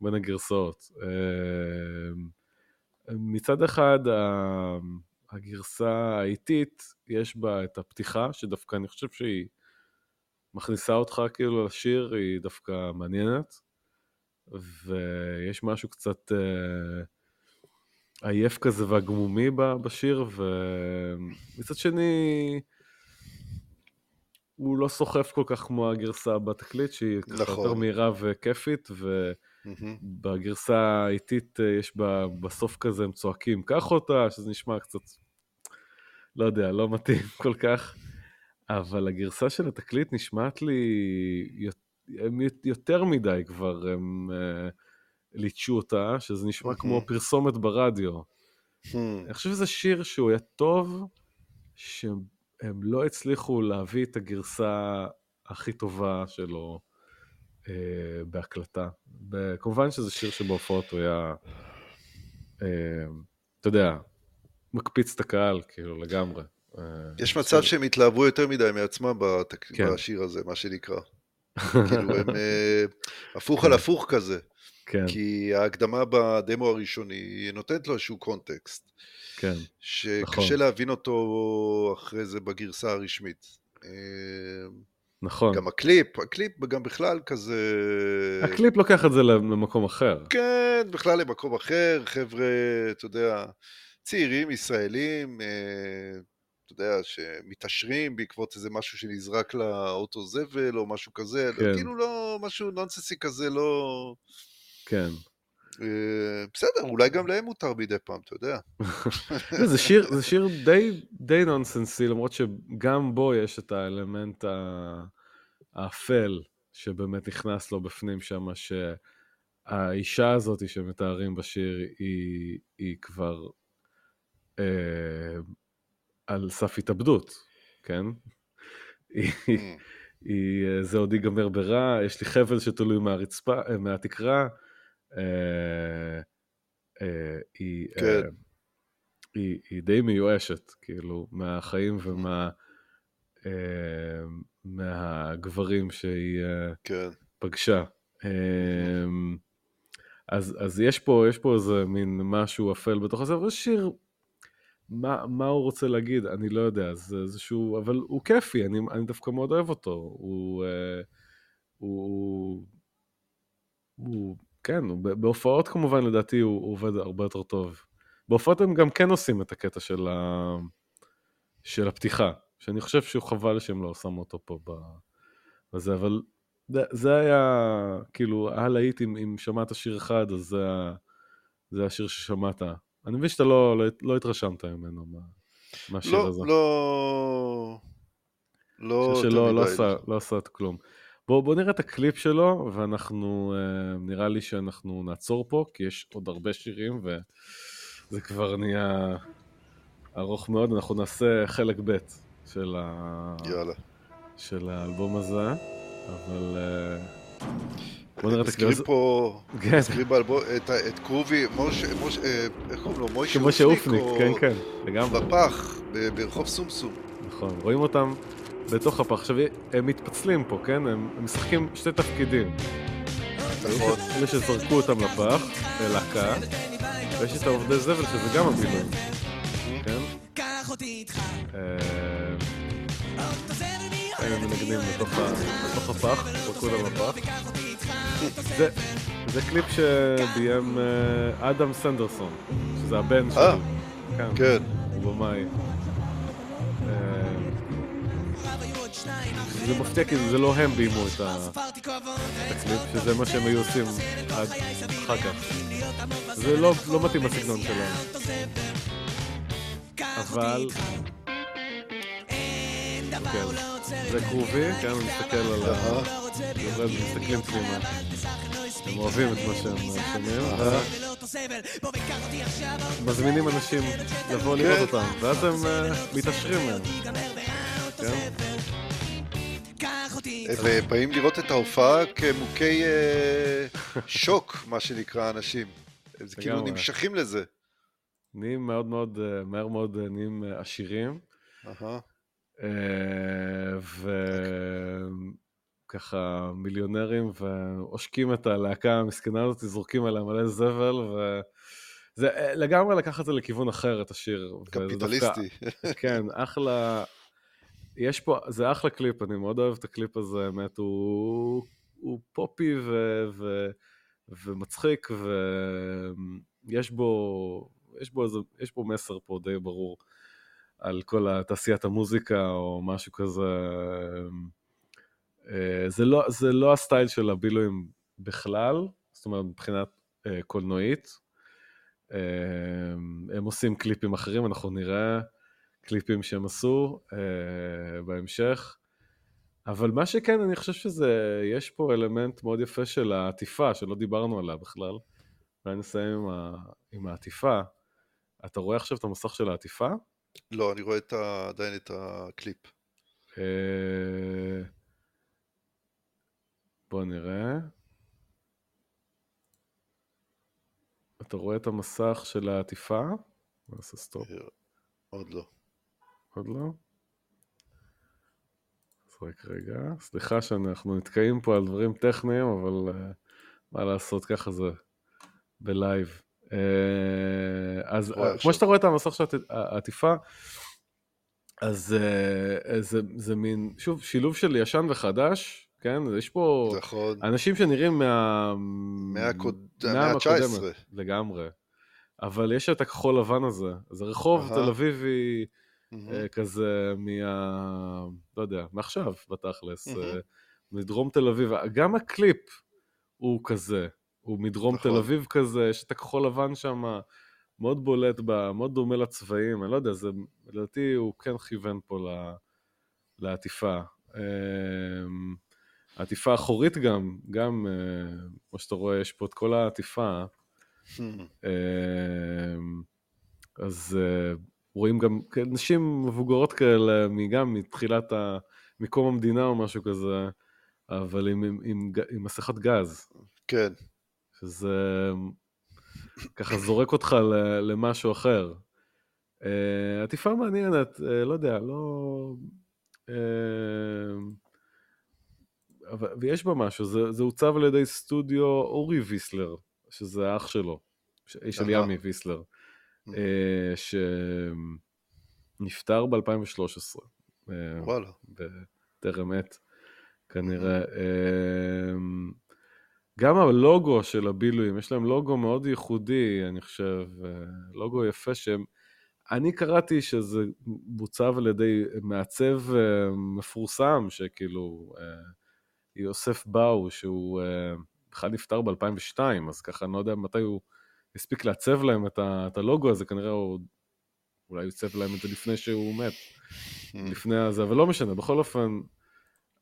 בין הגרסאות. אה, מצד אחד, הגרסה האיטית, יש בה את הפתיחה, שדווקא אני חושב שהיא מכניסה אותך כאילו לשיר, היא דווקא מעניינת, ויש משהו קצת אה, עייף כזה והגמומי בשיר, ומצד שני, הוא לא סוחף כל כך כמו הגרסה בתקליט, שהיא נכון. יותר מהירה וכיפית. ובגרסה האיטית אה, יש בה בסוף כזה, הם צועקים, קח אותה, שזה נשמע קצת, לא יודע, לא מתאים *laughs* כל כך, אבל הגרסה של התקליט נשמעת לי יותר מדי כבר, הם אה, ליטשו אותה, שזה נשמע כמו מהמם. פרסומת ברדיו. Hmm. אני חושב שזה שיר שהוא היה טוב, שהם לא הצליחו להביא את הגרסה הכי טובה שלו אה, בהקלטה. כמובן שזה שיר שבהופעות הוא היה, אה, אתה יודע, מקפיץ את הקהל, כאילו, לגמרי. אה, יש מצב שהם התלהבו יותר מדי מעצמם בתק... כן. בשיר הזה, מה שנקרא. *laughs* כאילו הם אה, הפוך על הפוך כזה. כן, כי ההקדמה בדמו הראשוני נותנת לו איזשהו קונטקסט, כן, שקשה נכון. להבין אותו אחרי זה בגרסה הרשמית. אה, נכון. גם הקליפ, הקליפ גם בכלל כזה... הקליפ לוקח את זה למקום אחר. כן, בכלל למקום אחר, חבר'ה, אתה יודע, צעירים ישראלים, אה, אתה יודע, שמתעשרים בעקבות איזה משהו שנזרק לאוטו זבל או משהו כזה, כן. כאילו לא, משהו נונסנסי כזה, לא... כן. אה, בסדר, אולי גם להם מותר מדי פעם, אתה יודע. *laughs* לא, זה שיר, זה שיר די, די נונסנסי, למרות שגם בו יש את האלמנט האפל שבאמת נכנס לו בפנים שם, שהאישה הזאת שמתארים בשיר היא, היא כבר אה, על סף התאבדות, כן? היא, Mm, אה, זה עוד ייגמר ברע, יש לי חבל שתלוי מהרצפה, אה, מהתקרה. אה, אה, היא, כן. אה, היא, היא די מיואשת, כאילו, מהחיים ומה... מהגברים שהיא כן, פגשה. אז, אז יש פה, יש פה איזה מין משהו אפל בתוך הזה, אבל שיר, מה, מה הוא רוצה להגיד, אני לא יודע, זה איזשהו, אבל הוא כיפי, אני, אני דווקא מאוד אוהב אותו. הוא, אה, הוא, הוא, כן, בהופעות כמובן לדעתי הוא, הוא עובד הרבה יותר טוב. בהופעות הם גם כן עושים את הקטע של, ה, של הפתיחה, שאני חושב שהוא חבל שהם לא שמו אותו פה בזה, אבל זה, זה היה, כאילו, הלהיט אם, אם שמעת שיר אחד, אז זה, זה השיר ששמעת. אני מבין שאתה לא, לא, לא התרשמת ממנו, מה, מהשיר לא, הזה. לא... לא יותר שלא לא. עשה, לא עשה את כלום. בואו בוא נראה את הקליפ שלו, ואנחנו, אה, נראה לי שאנחנו נעצור פה, כי יש עוד הרבה שירים, וזה כבר נהיה ארוך מאוד. אנחנו נעשה חלק ב' של, ה... יאללה. של האלבום הזה, אבל אה, בואו נראה את מזכירים הקליפ. פה, כן, מזכירים באלבום את קרובי, אה, איך קוראים לו? מוישה כמו שאופניק, או- כן, כן, לגמרי. בפח, ברחוב סומסום. נכון, רואים אותם בתוך הפח. עכשיו, הם מתפצלים פה, כן? הם, הם משחקים שתי תפקידים. נכון. אלה שזרקו אותם לפח, להקה, ויש את העובדי זבל שזה גם הבילויים, כן? אה, הם מנגנים בתוך הפח, זרקו אותם לפח. זה קליפ שביים אה, אדם סנדרסון, שזה הבן שלו. אה, כן. הוא במאי. זה מפתיע כי זה לא הם ביימו את הקליפ, שזה מה שהם היו עושים עד אחר כך. זה לא, לא מתאים לסגנון שלהם. אבל... כן, זה קרובי, כן, אני מסתכל על ה... מסתכלים פנימה. הם אוהבים את מה שהם שומעים, מזמינים אנשים לבוא לראות כן. אותם, ואז הם אה, מתעשרים מהם. כן? ובאים לראות את ההופעה כמוכי אה, שוק, מה שנקרא, אנשים. הם כאילו. נמשכים לזה. נהיים מאוד מאוד, אה, מהר מאוד אה, נהיים אה, עשירים. אה, וככה מיליונרים, ועושקים את הלהקה המסכנה הזאת, זורקים עליה מלא זבל, וזה אה, לגמרי לקח את זה לכיוון אחר, את השיר. קפיטליסטי. כן, אחלה, יש פה, זה אחלה קליפ, אני מאוד אוהב את הקליפ הזה, האמת, הוא, הוא poppy ו, ו, ומצחיק, ויש בו, יש בו, איזה, יש בו מסר פה די ברור על כל תעשיית המוזיקה או משהו כזה. אה, זה לא, זה לא הסטייל של הבילויים בכלל, זאת אומרת, מבחינת אה, קולנועית. אה, הם עושים קליפים אחרים, אנחנו נראה קליפים שהם עשו אה, בהמשך. אבל מה שכן, אני חושב שזה, יש פה אלמנט מאוד יפה של העטיפה, שלא דיברנו עליה בכלל. אולי נסיים עם, ה, עם העטיפה. אתה רואה עכשיו את המסך של העטיפה? לא, אני רואה את ה... עדיין את הקליפ. אה, בוא נראה. אתה רואה את המסך של העטיפה? נעשה סטופ. עוד לא. עוד לא? אז רק רגע. סליחה שאנחנו נתקעים פה על דברים טכניים, אבל אה, מה לעשות, ככה זה בלייב. אה, אז אה. כמו שאתה רואה את המסך של העט- העטיפה, אז אה, זה, זה מין, שוב, שילוב של ישן וחדש, כן? יש פה נכון. אנשים שנראים מה... מהקוד- מהעם המאה ה-19. הקודמת, לגמרי. אבל יש את הכחול לבן הזה. זה רחוב. תל אביבי אה, כזה מה... לא יודע, מעכשיו בתכלס. אה, מדרום תל אביב. גם הקליפ הוא כזה. הוא מדרום נכון. תל אביב כזה, יש את הכחול לבן שם, מאוד בולט, בה, מאוד דומה לצבעים, אני לא יודע, זה, לדעתי הוא כן כיוון פה ל- לעטיפה. אמ, העטיפה האחורית גם, גם, אה, כמו שאתה רואה, יש פה את כל העטיפה. אמ, אז רואים גם נשים מבוגרות כאלה, גם מתחילת ה... מקום המדינה או משהו כזה, אבל עם, עם, עם, עם מסכת גז, כן. שזה ככה זורק אותך למשהו אחר. אה, עטיפה מעניינת, אה, לא יודע, לא... אה, אבל, ויש בה משהו, זה, זה עוצב על ידי סטודיו אורי ויסלר, שזה אח שלו, ש- של. ימי ויסלר, שנפטר ב-2013, וואלה. בטרם עת כנראה. אה, גם הלוגו של הבילויים, יש להם לוגו מאוד ייחודי, אני חושב, אה, לוגו יפה שהם... אני קראתי שזה בוצב על ידי מעצב אה, מפורסם, שכאילו, אה, יוסף באו, שהוא אה, בכלל נפטר ב-2002, אז ככה אני לא יודע מתי הוא הספיק לעצב להם את, ה, את הלוגו הזה, כנראה הוא, אולי עיצב להם את זה לפני שהוא מת, לפני הזה, אבל לא משנה, בכל אופן,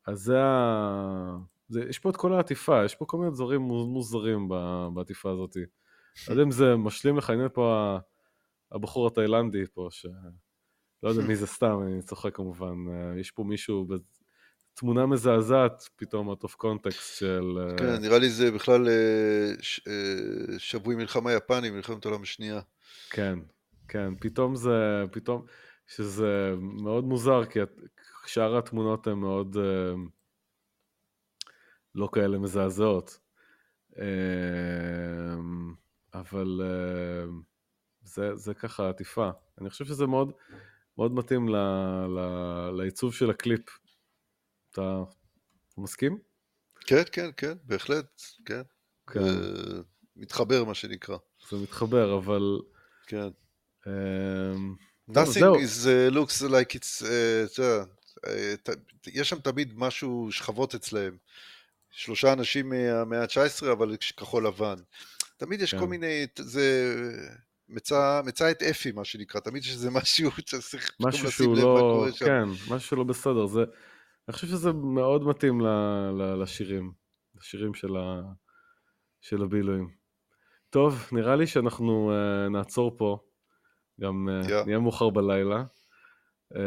אז זה ה... זה, יש פה את כל העטיפה, יש פה כל מיני דברים מו- מוזרים בעטיפה הזאת. לא יודע אם זה משלים לך, הנה פה הבחור התאילנדי פה, ש... לא יודע מי זה סתם, אני צוחק כמובן. אה, יש פה מישהו, תמונה מזעזעת פתאום, out of context של... אה, כן, נראה לי זה בכלל אה, ש- אה, שבוי מלחמה יפני, מלחמת העולם השנייה. כן, כן, פתאום זה, פתאום, שזה מאוד מוזר, כי שאר התמונות הן מאוד לא כאלה מזעזעות. אבל זה, זה ככה עטיפה. אני חושב שזה מאוד, מאוד מתאים ל, ל, לעיצוב של הקליפ. אתה, מסכים? כן, כן, כן, בהחלט, כן. כן. אה, מתחבר, מה שנקרא. זה מתחבר, אבל... כן. אמ, Nothing is, uh, looks like it's, uh, יודע, ת- יש שם תמיד משהו, שכבות אצלהם. שלושה אנשים מהמאה ה-19, אבל כחול לבן. תמיד יש כן. כל מיני, זה מצא, מצא את אפי, מה שנקרא, תמיד יש איזה משהו *laughs* שצריך משהו שהוא לא... כן, משהו שלא בסדר. זה... אני חושב שזה מאוד מתאים ל... ל... לשירים. לשירים של, ה... של הבילויים. טוב, נראה לי שאנחנו uh, נעצור פה. גם uh, Yeah. נהיה מאוחר בלילה. Uh,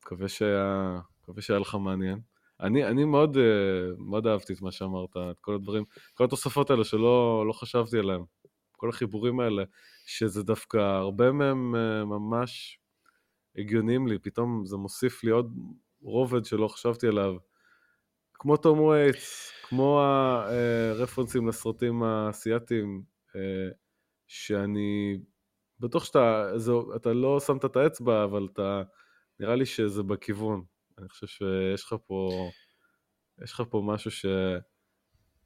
מקווה שהיה, מקווה שהיה לך מעניין. אני, אני מאוד, uh, מאוד אהבתי את מה שאמרת, את כל הדברים, כל התוספות האלה שלא לא חשבתי עליהם. כל החיבורים האלה, שזה דווקא, הרבה מהם uh, ממש הגיוניים לי, פתאום זה מוסיף לי עוד רובד שלא חשבתי עליו. כמו תום וייטס, כמו הרפרנסים לסרטים האסייתיים, אה, שאני בטוח שאתה זה, אתה לא שמת את האצבע, אבל אתה, נראה לי שזה בכיוון. אני חושב שיש לך פה, יש לך פה משהו ש...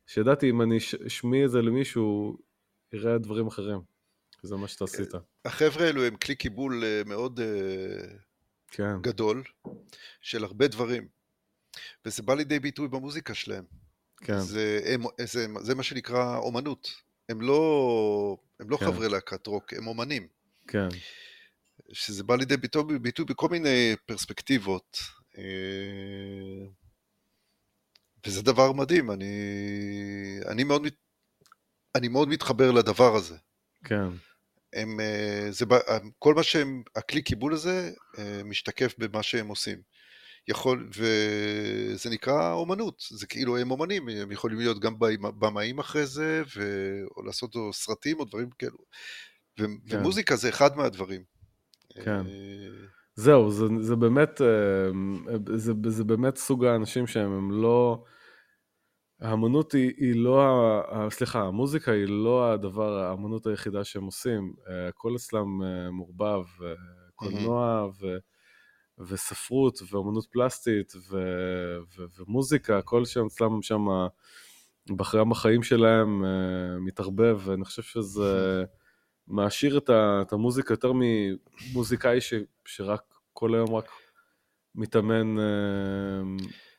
שידעתי אם אני אש- אשמיע את זה למישהו, יראה דברים אחרים. זה מה שאתה עשית. החבר'ה האלו הם כלי קיבול אה, מאוד אה, כן, גדול של הרבה דברים, וזה בא לידי ביטוי במוזיקה שלהם. כן, זה, הם, זה, זה מה שנקרא אומנות. הם לא, הם לא כן. חברי להקת רוק, הם אומנים. כן, שזה בא לידי ביטוי, ביטוי בכל מיני פרספקטיבות. אה, וזה דבר מדהים, אני, אני, מאוד, אני מאוד מתחבר לדבר הזה. כן, הם, אה, זה, בא- כל מה שהם, הכלי קיבול הזה אה, משתקף במה שהם עושים. יכול, וזה נקרא אומנות, זה כאילו הם אומנים, הם יכולים להיות גם במ- במאים אחרי זה, ו... או לעשות או סרטים או דברים כאלו. ו... כן. ומוזיקה זה אחד מהדברים. כן. אה, זהו, זה, זה באמת, אה, זה, זה באמת סוג האנשים שהם הם לא, האמנות היא, היא לא, ה- סליחה, המוזיקה היא לא הדבר, האמנות היחידה שהם עושים, אה, הכל אצלם אה, מעורבב, אה, קולנוע ו, וספרות ואמנות פלסטית ו, ו, ומוזיקה, הכל שם אצלם שם בחיים החיים שלהם מתערבב, ואני חושב שזה מעשיר את, ה, את המוזיקה יותר ממוזיקאי ש, שרק כל היום רק מתאמן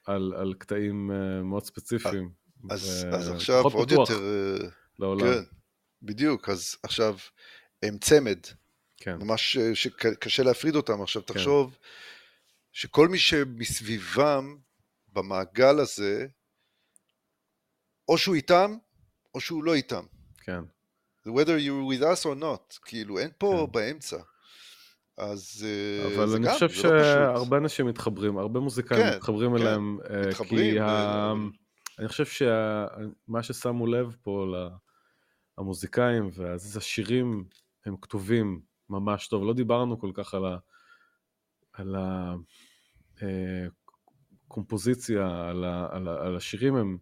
על, על קטעים אה, מאוד ספציפיים. אז, ו- אז עכשיו עוד יותר, אה, לעולם. כן, בדיוק, אז עכשיו הם צמד, כן, ממש אה, שקשה להפריד אותם. עכשיו תחשוב שכל מי שמסביבם במעגל הזה, או שהוא איתם, או שהוא לא איתם. כן, whether you're with us or not, כאילו אין פה כן. באמצע. אז אה, אבל זה אני גם, חושב לא. שהרבה אנשים מתחברים, הרבה מוזיקאים כן, מתחברים כן, אליהם, אה, מתחברים, כי ו- ה... אבל- אני חושב שמה ששמו לב פה למוזיקאים, ואז השירים הם כתובים ממש טוב, לא דיברנו כל כך על ה... על הקומפוזיציה, על, ה, על, ה, על השירים, הם,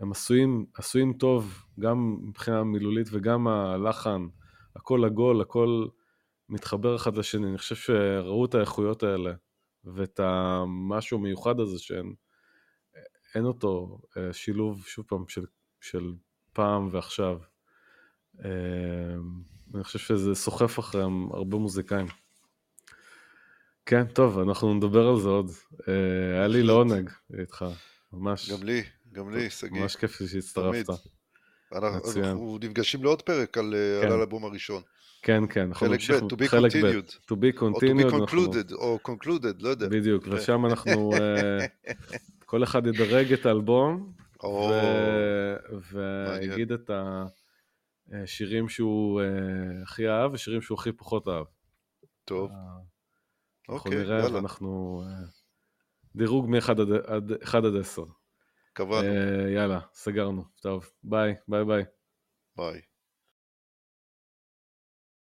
הם עשויים, עשויים טוב, גם מבחינה מילולית וגם הלחן, הכל עגול, הכל מתחבר אחד לשני. אני חושב שראו את האיכויות האלה ואת המשהו המיוחד הזה שאין אין אותו, אה, שילוב, שוב פעם, של, של פעם ועכשיו. אה, אני חושב שזה סוחף אחריהם הרבה מוזיקאים. כן, טוב, אנחנו נדבר על זה עוד. אה, היה לי. לעונג איתך, ממש. גם לי, גם לי, שגיא. ממש כיף שהצטרפת. אנחנו נפגשים לעוד פרק על כן. על האלבום הראשון. כן, כן, אנחנו חלק נמשיך. ב', to be חלק ב', continued. to be או to be continued. אנחנו- concluded, או concluded, לא יודע. בדיוק. ושם אנחנו, *laughs* אה, כל אחד ידרג את האלבום. ויגיד את השירים שהוא אה, הכי אהב וששירים שהוא הכי פחות אהב. טוב, אה, אנחנו אוקיי, נראה ואנחנו... אה, דירוג מ-1 עד, עד, עד 10. קבענו, אה, יאללה, סגרנו. טוב, ביי, ביי ביי. ביי.